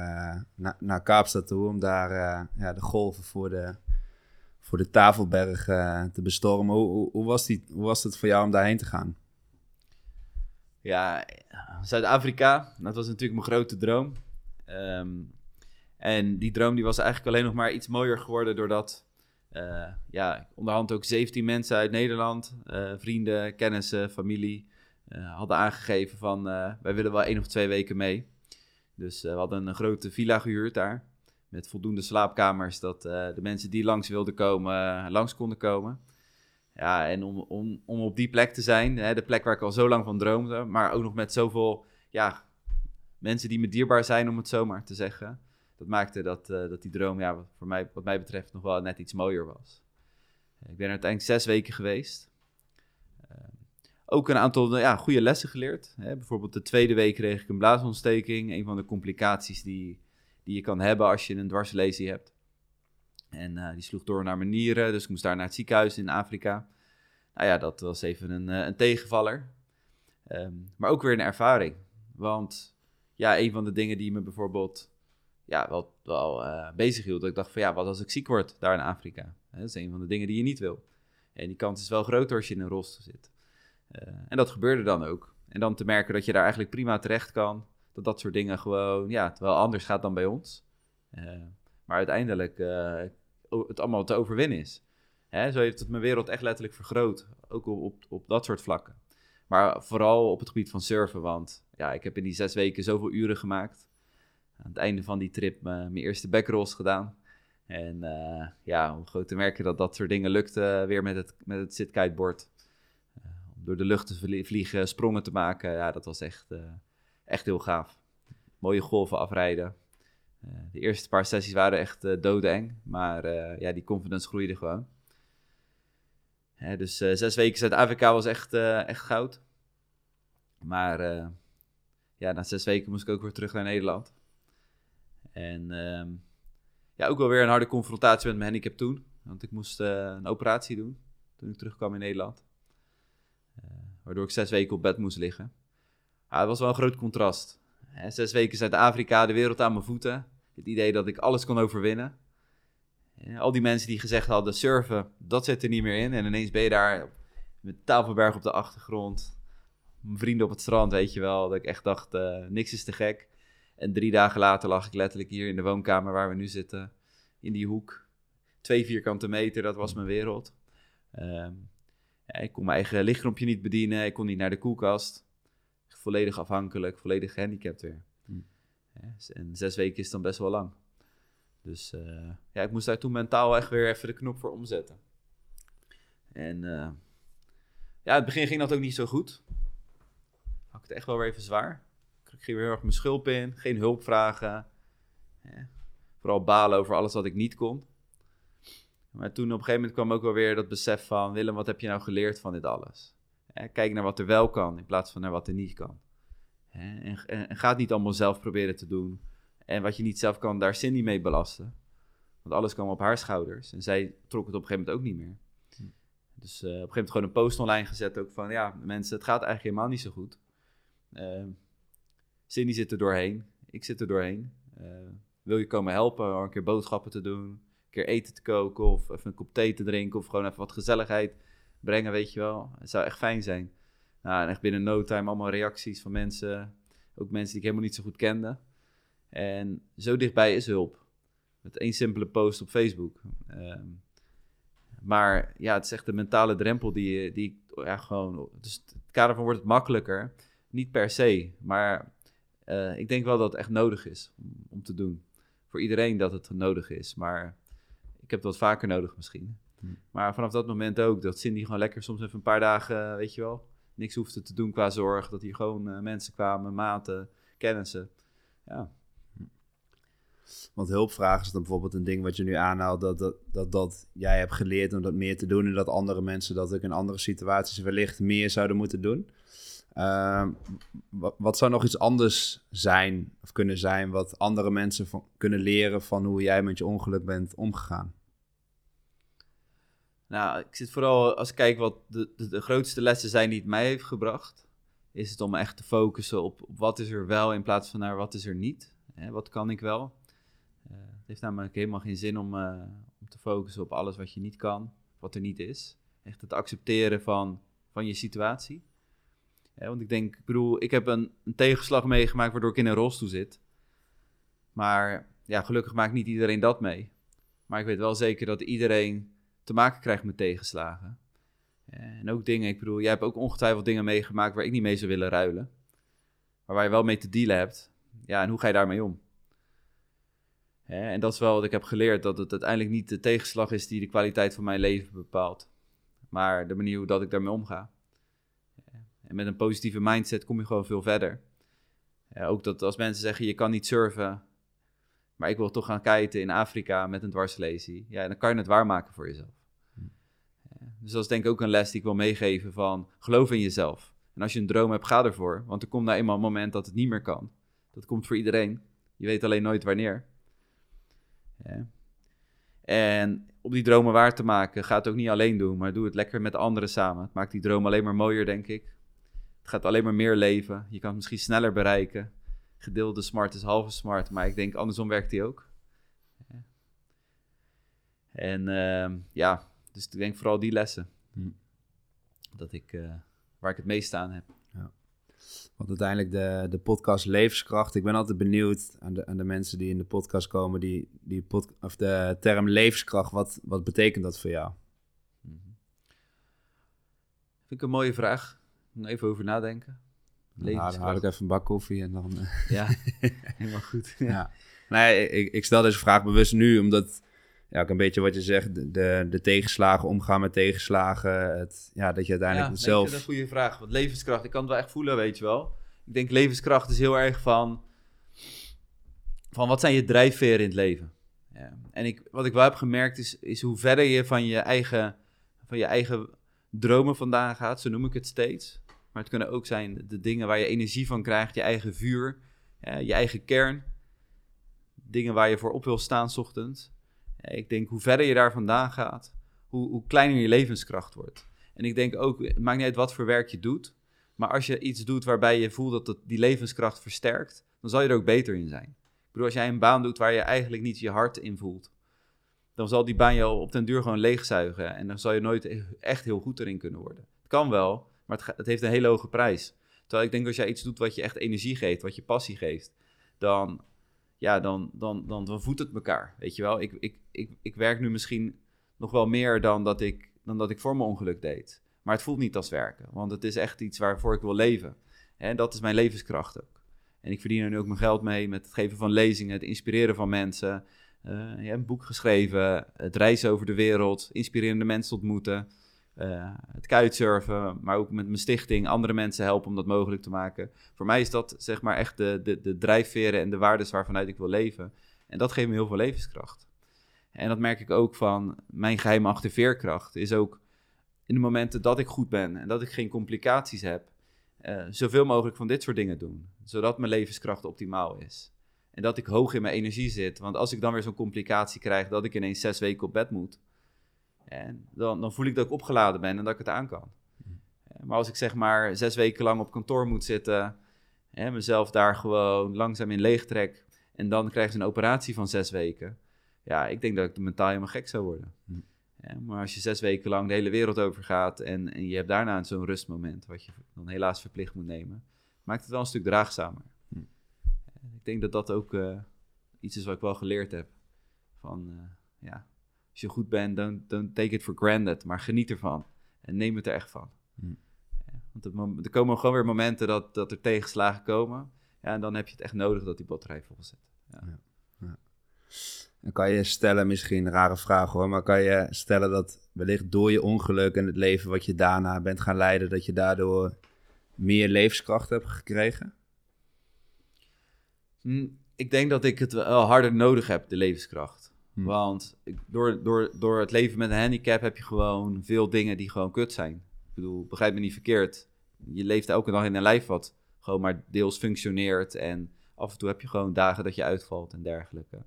Speaker 2: uh, naar Kaapstad toe. Om daar uh, ja, de golven voor de, voor de Tafelberg uh, te bestormen. Hoe, hoe, was die, hoe was het voor jou om daarheen te gaan?
Speaker 3: Ja, Zuid-Afrika, dat was natuurlijk mijn grote droom. Um, en die droom die was eigenlijk alleen nog maar iets mooier geworden doordat... ja, onderhand ook 17 mensen uit Nederland, vrienden, kennissen, familie hadden aangegeven van wij willen wel één of twee weken mee. Dus we hadden een grote villa gehuurd daar. Met voldoende slaapkamers, dat de mensen die langs wilden komen, langs konden komen. Ja, en om, om, om op die plek te zijn, hè, de plek waar ik al zo lang van droomde, maar ook nog met zoveel ja, mensen die me dierbaar zijn, om het zo maar te zeggen. Dat maakte dat, eh, dat die droom, ja, voor mij, wat mij betreft, nog wel net iets mooier was. Ik ben er uiteindelijk zes weken geweest. Uh, ook een aantal ja, goede lessen geleerd. Hè. Bijvoorbeeld de tweede week kreeg ik een blaasontsteking. Een van de complicaties die, die je kan hebben als je een dwarslesie hebt. En uh, die sloeg door naar mijn nieren, dus ik moest daar naar het ziekenhuis in Afrika. Nou ja, dat was even een, een tegenvaller. Um, maar ook weer een ervaring. Want ja, een van de dingen die me bijvoorbeeld ja, wel, wel uh, bezig hield. Dat ik dacht van ja, wat als ik ziek word daar in Afrika? Dat is een van de dingen die je niet wil. En die kans is wel groter als je in een rolstoel zit. En dat gebeurde dan ook. En dan te merken dat je daar eigenlijk prima terecht kan. Dat soort dingen gewoon, ja, wel anders gaat dan bij ons. Uh, maar uiteindelijk het allemaal te overwinnen is. Hè, zo heeft het mijn wereld echt letterlijk vergroot. Ook op, op, dat soort vlakken. Maar vooral op het gebied van surfen. Want ja, ik heb in die zes weken zoveel uren gemaakt aan het einde van die trip mijn eerste backrolls gedaan. En uh, ja, om gewoon te merken dat dat soort dingen lukte weer met het, met het zitkiteboard. Uh, om door de lucht te vliegen, sprongen te maken, ja, dat was echt, uh, echt heel gaaf. Mooie golven afrijden. de eerste paar sessies waren echt doodeng, maar ja, die confidence groeide gewoon. Hè, dus zes weken Zuid-Afrika was echt, echt goud. Maar ja, na zes weken moest ik ook weer terug naar Nederland. En ehm, ja, ook wel weer een harde confrontatie met mijn handicap toen. Want ik moest uh, een operatie doen toen ik terugkwam in Nederland. Uh, waardoor ik zes weken op bed moest liggen. Ja, het was wel een groot contrast. Zes weken Zuid-Afrika, de wereld aan mijn voeten. Het idee dat ik alles kon overwinnen. al die mensen die gezegd hadden, surfen, dat zit er niet meer in. En ineens ben je daar met Tafelberg op de achtergrond. Mijn vrienden op het strand, weet je wel. Dat ik echt dacht, uh, niks is te gek. En drie dagen later lag ik letterlijk hier in de woonkamer waar we nu zitten, in die hoek. Twee vierkante meter, dat was mijn wereld. Ja, ik kon mijn eigen lichtrompje niet bedienen, ik kon niet naar de koelkast. Volledig afhankelijk, volledig gehandicapt weer. Ja, en zes weken is dan best wel lang. Dus uh, ja, ik moest daar toen mentaal echt weer even de knop voor omzetten. En uh, ja, het begin ging dat ook niet zo goed. Had ik het echt wel weer even zwaar. Ik ging weer heel erg mijn schulp in, geen hulp vragen. Vooral balen over alles wat ik niet kon. Maar toen op een gegeven moment kwam ook wel weer dat besef van... Willem, wat heb je nou geleerd van dit alles? Kijk naar wat er wel kan in plaats van naar wat er niet kan. En, en, en ga het niet allemaal zelf proberen te doen. En wat je niet zelf kan, daar Cindy mee belasten. Want alles kwam op haar schouders. En zij trok het op een gegeven moment ook niet meer. Hm. Dus uh, op een gegeven moment gewoon een post online gezet ook van... Ja, mensen, het gaat eigenlijk helemaal niet zo goed. Uh, Cindy zit er doorheen. Ik zit er doorheen. Uh, wil je komen helpen om een keer boodschappen te doen? Een keer eten te koken of even een kop thee te drinken of gewoon even wat gezelligheid brengen, weet je wel. Het zou echt fijn zijn. Nou, echt binnen no time allemaal reacties van mensen. Ook mensen die ik helemaal niet zo goed kende. En zo dichtbij is hulp. Met één simpele post op Facebook. Um, maar ja, het is echt de mentale drempel die, die ja, gewoon... Dus het kader van wordt het makkelijker. Niet per se, maar uh, ik denk wel dat het echt nodig is om, om, te doen. Voor iedereen dat het nodig is. Maar ik heb wat vaker nodig misschien. Hm. Maar vanaf dat moment ook, dat Cindy gewoon lekker soms even een paar dagen, weet je wel, niks hoefde te doen qua zorg. Dat hier gewoon uh, mensen kwamen, maten, kennissen. Ja.
Speaker 2: Want hulpvragen is dan bijvoorbeeld een ding wat je nu aanhaalt, dat, dat, dat, dat jij hebt geleerd om dat meer te doen en dat andere mensen dat ook in andere situaties wellicht meer zouden moeten doen. Uh, wat, zou nog iets anders zijn of kunnen zijn wat andere mensen kunnen leren van hoe jij met je ongeluk bent omgegaan?
Speaker 3: Nou, ik zit vooral, als ik kijk wat de, de, grootste lessen zijn die het mij heeft gebracht, is het om echt te focussen op, wat is er wel in plaats van naar wat is er niet. Hè, wat kan ik wel? Uh, het heeft namelijk helemaal geen zin om, uh, om te focussen op alles wat je niet kan, wat er niet is. Echt het accepteren van, van je situatie want ik denk, ik bedoel, ik heb een, een, tegenslag meegemaakt waardoor ik in een rolstoel zit. Maar ja, gelukkig maakt niet iedereen dat mee. Maar ik weet wel zeker dat iedereen te maken krijgt met tegenslagen. En ook dingen, ik bedoel, jij hebt ook ongetwijfeld dingen meegemaakt waar ik niet mee zou willen ruilen. Maar waar je wel mee te dealen hebt. Ja, en hoe ga je daarmee om? En dat is wel wat ik heb geleerd, dat het uiteindelijk niet de tegenslag is die de kwaliteit van mijn leven bepaalt. Maar de manier hoe dat ik daarmee omga. En met een positieve mindset kom je gewoon veel verder. Eh, ook dat als mensen zeggen, je kan niet surfen, maar ik wil toch gaan kiten in Afrika met een dwarslazy. Ja, dan kan je het waarmaken voor jezelf. Dus dat is denk ik ook een les die ik wil meegeven van, geloof in jezelf. En als je een droom hebt, ga ervoor. Want er komt nou eenmaal een moment dat het niet meer kan. Dat komt voor iedereen. Je weet alleen nooit wanneer. Ja. En om die dromen waar te maken, ga het ook niet alleen doen, maar doe het lekker met anderen samen. Het maakt die droom alleen maar mooier, denk ik. Het gaat alleen maar meer leven. Je kan het misschien sneller bereiken. Gedeelde smart is halve smart, maar ik denk andersom werkt die ook. En uh, ja, dus ik denk vooral die lessen. Hm. Dat ik, uh, waar ik het meest aan heb. Ja.
Speaker 2: Want uiteindelijk de, de podcast Levenskracht. Ik ben altijd benieuwd aan de, aan de mensen die in de podcast komen, die, die pod, of de term levenskracht, wat, wat betekent dat voor jou? Mm
Speaker 3: Vind ik een mooie vraag. Even over nadenken.
Speaker 2: Nou, dan haal ik even een bak koffie en dan...
Speaker 3: Uh... Ja, <laughs> helemaal goed.
Speaker 2: ja. Nee, ik, ik stel deze vraag bewust nu, omdat ja, ook een beetje wat je zegt, de, de tegenslagen, omgaan met tegenslagen. Het, ja, dat je uiteindelijk
Speaker 3: ja,
Speaker 2: zelf...
Speaker 3: dat is een goede vraag. Want levenskracht, ik kan het wel echt voelen, weet je wel. Ik denk levenskracht is heel erg van... Van wat zijn je drijfveren in het leven? Ja. En ik, wat ik wel heb gemerkt is, is hoe verder je van je, eigen, van je eigen dromen vandaan gaat. Zo noem ik het steeds. Maar het kunnen ook zijn de dingen waar je energie van krijgt. Je eigen vuur, je eigen kern. Dingen waar je voor op wil staan s ochtends ik denk hoe verder je daar vandaan gaat, hoe, hoe kleiner je levenskracht wordt. En ik denk ook, het maakt niet uit wat voor werk je doet, maar als je iets doet waarbij je voelt dat het, die levenskracht versterkt, dan zal je er ook beter in zijn. Ik bedoel, als jij een baan doet waar je eigenlijk niet je hart in voelt, dan zal die baan je op den duur gewoon leegzuigen en dan zal je nooit echt heel goed erin kunnen worden. Het kan wel, maar het, het heeft een hele hoge prijs. Terwijl ik denk als jij iets doet wat je echt energie geeft, wat je passie geeft, dan ja, dan, dan, dan, dan voedt het elkaar. Weet je wel, ik, ik, ik, ik werk nu misschien nog wel meer dan dat, ik, dan dat ik voor mijn ongeluk deed. Maar het voelt niet als werken, want het is echt iets waarvoor ik wil leven. En dat is mijn levenskracht ook. En ik verdien er nu ook mijn geld mee met het geven van lezingen, het inspireren van mensen. Ja, een boek geschreven, het reizen over de wereld, inspirerende mensen ontmoeten. Uh, het kitesurfen, maar ook met mijn stichting andere mensen helpen om dat mogelijk te maken. Voor mij is dat zeg maar echt de, de, de drijfveren en de waarden waarvanuit ik wil leven. En dat geeft me heel veel levenskracht. En dat merk ik ook van mijn geheime achterveerkracht. Is ook in de momenten dat ik goed ben en dat ik geen complicaties heb, uh, zoveel mogelijk van dit soort dingen doen. Zodat mijn levenskracht optimaal is. En dat ik hoog in mijn energie zit. Want als ik dan weer zo'n complicatie krijg dat ik ineens zes weken op bed moet, en dan, dan voel ik dat ik opgeladen ben en dat ik het aan kan. Maar als ik zeg maar zes weken lang op kantoor moet zitten, hè, mezelf daar gewoon langzaam in leegtrek en dan krijg je een operatie van zes weken. Ja, ik denk dat ik mentaal helemaal gek zou worden. maar als je zes weken lang de hele wereld overgaat en, en je hebt daarna zo'n rustmoment, wat je dan helaas verplicht moet nemen, maakt het wel een stuk draagzamer. Ik denk dat dat ook uh, iets is wat ik wel geleerd heb. Van, uh, ja, als je goed bent, dan don't take it for granted, maar geniet ervan. En neem het er echt van. Hmm. want er komen gewoon weer momenten dat, dat er tegenslagen komen. Ja, en dan heb je het echt nodig dat die batterij vol zit. Ja. Ja, ja.
Speaker 2: Dan kan je stellen, misschien een rare vraag hoor, maar kan je stellen dat wellicht door je ongeluk en het leven wat je daarna bent gaan leiden, dat je daardoor meer levenskracht hebt gekregen?
Speaker 3: Hm, ik denk dat ik het wel harder nodig heb, de levenskracht. Hm. Want door, door, door het leven met een handicap heb je gewoon veel dingen die gewoon kut zijn. Ik bedoel, begrijp me niet verkeerd. Je leeft elke dag in een lijf wat gewoon maar deels functioneert. En af en toe heb je gewoon dagen dat je uitvalt en dergelijke.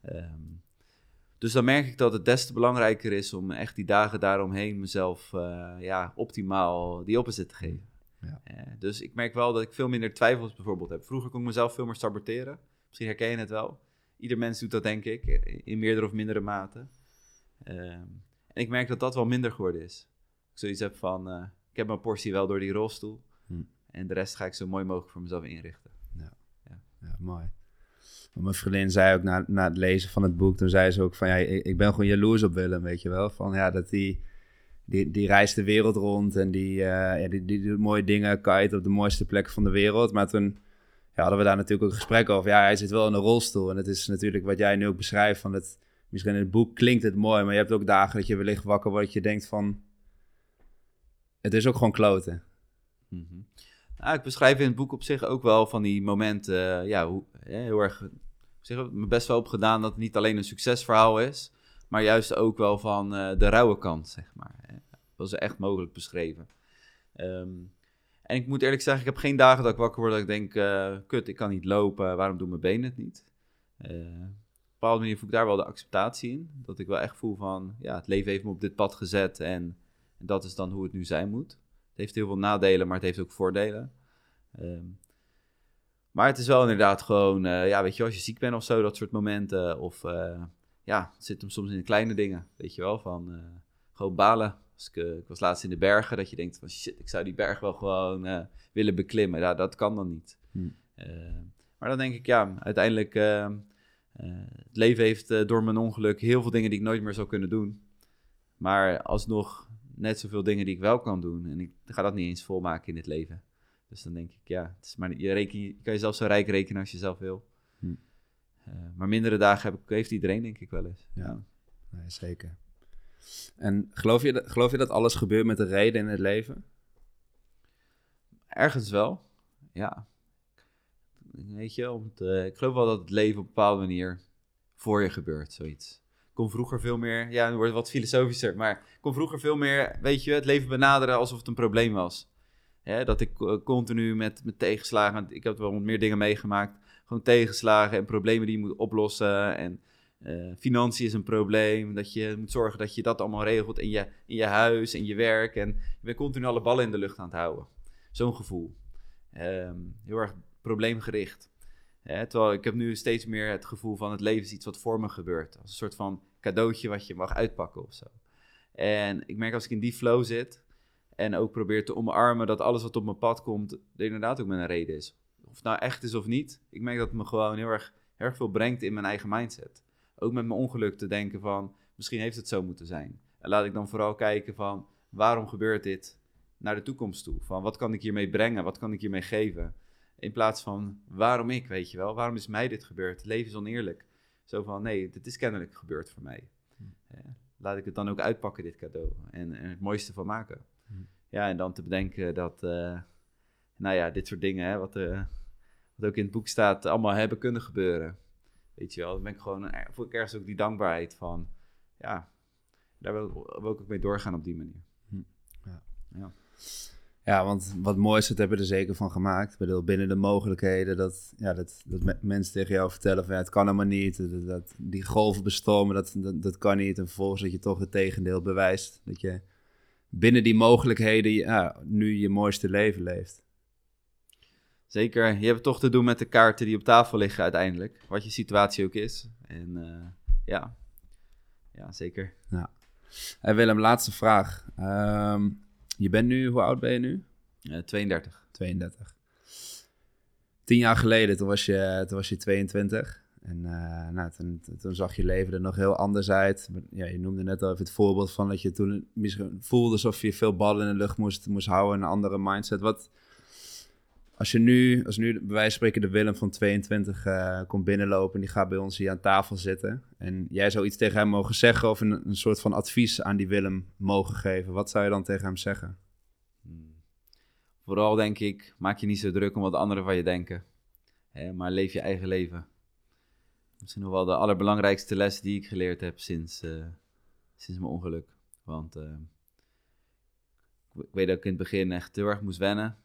Speaker 3: Ehm, dus dan merk ik dat het des te belangrijker is om echt die dagen daaromheen mezelf uh, ja, optimaal die opzet te geven. Ja. Uh, dus ik merk wel dat ik veel minder twijfels bijvoorbeeld heb. Vroeger kon ik mezelf veel meer saboteren. Misschien herken je het wel. Ieder mens doet dat, denk ik, in meerdere of mindere mate. Ehm, en ik merk dat dat wel minder geworden is. Ik zoiets heb van, uh, ik heb mijn portie wel door die rolstoel. Hm. En de rest ga ik zo mooi mogelijk voor mezelf inrichten.
Speaker 2: Ja, ja. ja mooi. mijn vriendin zei ook na, na het lezen van het boek, toen zei ze ook van, ja, ik, ik ben gewoon jaloers op Willem, weet je wel. Van ja, dat die, die, die reist de wereld rond en die, uh, ja, die, die doet mooie dingen, kite op de mooiste plekken van de wereld. Maar toen ja, hadden we daar natuurlijk ook een gesprek over. Ja, hij zit wel in een rolstoel. En het is natuurlijk wat jij nu ook beschrijft. Van het, misschien in het boek klinkt het mooi, maar je hebt ook dagen dat je wellicht wakker wordt. Je denkt van, het is ook gewoon kloten.
Speaker 3: Mm ik beschrijf in het boek op zich ook wel van die momenten, uh, ja, hoe, heel erg, zeg, me best wel opgedaan dat het niet alleen een succesverhaal is, maar juist ook wel van uh, de rauwe kant, zeg maar. Dat is echt mogelijk beschreven. Um, en ik moet eerlijk zeggen, ik heb geen dagen dat ik wakker word dat ik denk, uh, kut, ik kan niet lopen, waarom doen mijn benen het niet? Uh, op een bepaalde manier voel ik daar wel de acceptatie in. Dat ik wel echt voel van, ja, het leven heeft me op dit pad gezet en, dat is dan hoe het nu zijn moet. Het heeft heel veel nadelen, maar het heeft ook voordelen. Um, maar het is wel inderdaad gewoon, uh, ja, weet je, als je ziek bent of zo, dat soort momenten. Of ja, het zit hem soms in de kleine dingen, weet je wel, van gewoon balen dus ik, ik, was laatst in de bergen, dat je denkt van shit, ik zou die berg wel gewoon uh, willen beklimmen. Ja, dat kan dan niet. Hmm. Uh, maar dan denk ik, ja, uiteindelijk, uh, het leven heeft door mijn ongeluk heel veel dingen die ik nooit meer zou kunnen doen. Maar alsnog net zoveel dingen die ik wel kan doen. En ik ga dat niet eens volmaken in dit leven. Dus dan denk ik, ja, het is maar, je, reken, je kan jezelf zo rijk rekenen als je zelf wil. Hmm. maar mindere dagen heb ik, heeft iedereen, denk ik wel eens.
Speaker 2: Ja, Nee, zeker. En geloof je, geloof je dat alles gebeurt met een reden in het leven?
Speaker 3: Ergens wel, ja. Weet je, ik geloof wel dat het leven op een bepaalde manier voor je gebeurt, zoiets. Ik kon vroeger veel meer, ja, nu wordt het wat filosofischer, maar ik kon vroeger veel meer, weet je, het leven benaderen alsof het een probleem was. dat ik continu met, met tegenslagen, ik heb wel meer dingen meegemaakt, gewoon tegenslagen en problemen die je moet oplossen en uh, financiën is een probleem. Dat je moet zorgen dat je dat allemaal regelt in je, in je huis, in je werk. En je bent continu alle ballen in de lucht aan het houden. Zo'n gevoel. Ehm, heel erg probleemgericht. terwijl ik heb nu steeds meer het gevoel van het leven is iets wat voor me gebeurt. Als een soort van cadeautje wat je mag uitpakken of zo. En ik merk als ik in die flow zit en ook probeer te omarmen dat alles wat op mijn pad komt, er inderdaad ook met een reden is. Of het nou echt is of niet, ik merk dat het me gewoon heel erg, heel erg veel brengt in mijn eigen mindset ook met mijn ongeluk te denken van, misschien heeft het zo moeten zijn. En laat ik dan vooral kijken van, waarom gebeurt dit naar de toekomst toe? Van, wat kan ik hiermee brengen? Wat kan ik hiermee geven? In plaats van, waarom ik, weet je wel? Waarom is mij dit gebeurd? Het leven is oneerlijk. Zo van, nee, dit is kennelijk gebeurd voor mij. Hm. laat ik het dan ook uitpakken, dit cadeau. En, en het mooiste van maken. Hm. Ja, en dan te bedenken dat, uh, nou ja, dit soort dingen, hè, wat, uh, wat ook in het boek staat, allemaal hebben kunnen gebeuren. Weet je wel, dan ben ik gewoon, voel ik ergens ook die dankbaarheid van, ja, daar wil, wil ik ook mee doorgaan op die manier. Hm.
Speaker 2: Ja. ja. Ja, want wat moois, dat hebben we er zeker van gemaakt. Ik bedoel, binnen de mogelijkheden dat, ja, dat, dat mensen tegen jou vertellen van ja, het kan helemaal niet. Dat, dat die golven bestormen, dat, dat, dat, kan niet. En vervolgens dat je toch het tegendeel bewijst. Dat je binnen die mogelijkheden ja, nu je mooiste leven leeft.
Speaker 3: Zeker, je hebt toch te doen met de kaarten die op tafel liggen uiteindelijk. Wat je situatie ook is. En uh, ja. ja, zeker. Ja.
Speaker 2: Hey Willem, laatste vraag. Um, je bent nu, hoe oud ben je nu?
Speaker 3: Uh, 32.
Speaker 2: 32. Tien jaar geleden, toen was je, toen was je 22. En uh, nou, toen, toen, zag je leven er nog heel anders uit. Ja, je noemde net al even het voorbeeld van dat je toen misschien voelde alsof je veel ballen in de lucht moest, moest houden. Een andere mindset. Wat, als je nu, als nu bij wijze van spreken de Willem van 22 uh, eh, komt binnenlopen en die gaat bij ons hier aan tafel zitten. En jij zou iets tegen hem mogen zeggen of een, een soort van advies aan die Willem mogen geven. Wat zou je dan tegen hem zeggen?
Speaker 3: Hmm. Vooral denk ik, maak je niet zo druk om wat anderen van je denken. Hè, maar leef je eigen leven. Misschien nog wel de allerbelangrijkste les die ik geleerd heb sinds, uh, sinds mijn ongeluk. Want uh, ik weet dat ik in het begin echt heel erg moest wennen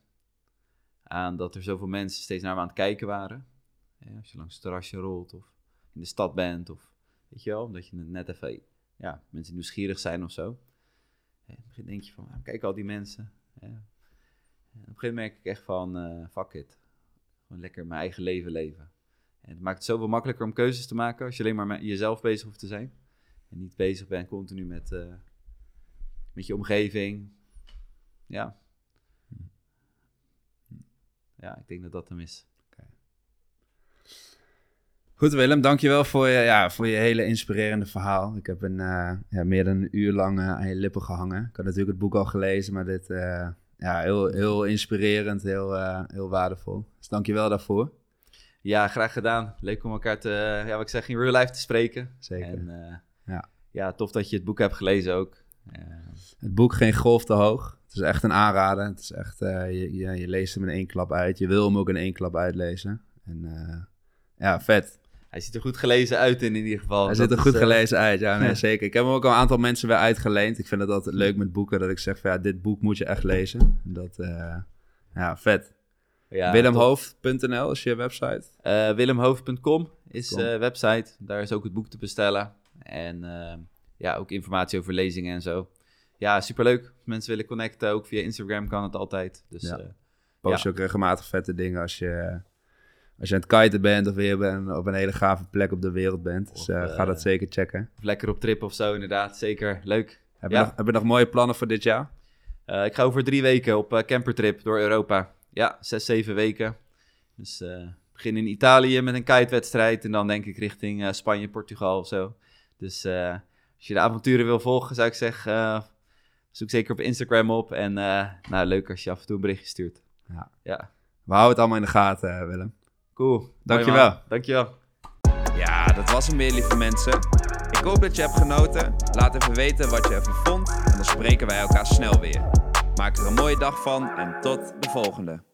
Speaker 3: aan dat er zoveel mensen steeds naar me aan het kijken waren. Als je langs het terrasje rolt of in de stad bent of weet je wel, omdat je net even, ja, mensen nieuwsgierig zijn of zo. Ja, op begin denk je van, kijk al die mensen. Ja. op een gegeven moment merk ik echt van, uh, fuck it. Gewoon lekker mijn eigen leven leven. En het maakt het zoveel makkelijker om keuzes te maken als je alleen maar met jezelf bezig hoeft te zijn. En niet bezig bent continu met, uh, met je omgeving. Ja, ja, ik denk dat dat hem is. Okay.
Speaker 2: Goed Willem, dankjewel voor je, ja, voor je hele inspirerende verhaal. Ik heb een, uh, ja, meer dan een uur lang uh, aan je lippen gehangen. Ik had natuurlijk het boek al gelezen, maar dit uh, ja, heel, heel inspirerend, heel, heel waardevol. Dus dankjewel daarvoor.
Speaker 3: Ja, graag gedaan. Leuk om elkaar te, ja, wat ik zeg, in real life te spreken.
Speaker 2: Zeker.
Speaker 3: En ja. ja, tof dat je het boek hebt gelezen ook.
Speaker 2: Het boek Geen Golf te Hoog. Het is echt een aanrader. Het is echt, uh, je, je, je, leest hem in één klap uit. Je wil hem ook in één klap uitlezen. En uh, ja, vet.
Speaker 3: Hij ziet er goed gelezen uit in, in ieder geval.
Speaker 2: Hij ziet er goed uh... gelezen uit, ja, <laughs> nee, zeker. Ik heb hem ook al een aantal mensen weer uitgeleend. Ik vind het altijd leuk met boeken, dat ik zeg van ja, dit boek moet je echt lezen. Dat, ja, vet. Ja, Willemhoofd.nl is je website?
Speaker 3: Willemhoofd.com is website. Daar is ook het boek te bestellen. En ja, ook informatie over lezingen en zo ja, superleuk. Als mensen willen connecten, ook via Instagram kan het altijd. Dus, ja. Uh,
Speaker 2: Post je ook regelmatig vette dingen als je, als je aan het kiten bent of weer ben, op een hele gave plek op de wereld bent. Dus uh, ga dat zeker checken.
Speaker 3: Of lekker op trip of zo, inderdaad. Zeker, leuk.
Speaker 2: Heb je, nog, heb je nog mooie plannen voor dit jaar?
Speaker 3: Uh, ik ga over drie weken op campertrip door Europa. Ja, zes, zeven weken. Dus begin in Italië met een kitewedstrijd en dan denk ik richting Spanje, Portugal of zo. Dus als je de avonturen wil volgen, zou ik zeggen, Zoek zeker op Instagram op. En uh, nou, leuk als je af en toe een berichtje stuurt.
Speaker 2: Ja. ja. We houden het allemaal in de gaten, eh, Willem.
Speaker 3: Cool.
Speaker 2: Dankjewel.
Speaker 3: Dankjewel.
Speaker 1: Ja, dat was hem weer, lieve mensen. Ik hoop dat je hebt genoten. Laat even weten wat je ervan vond. En dan spreken wij elkaar snel weer. Maak er een mooie dag van en tot de volgende.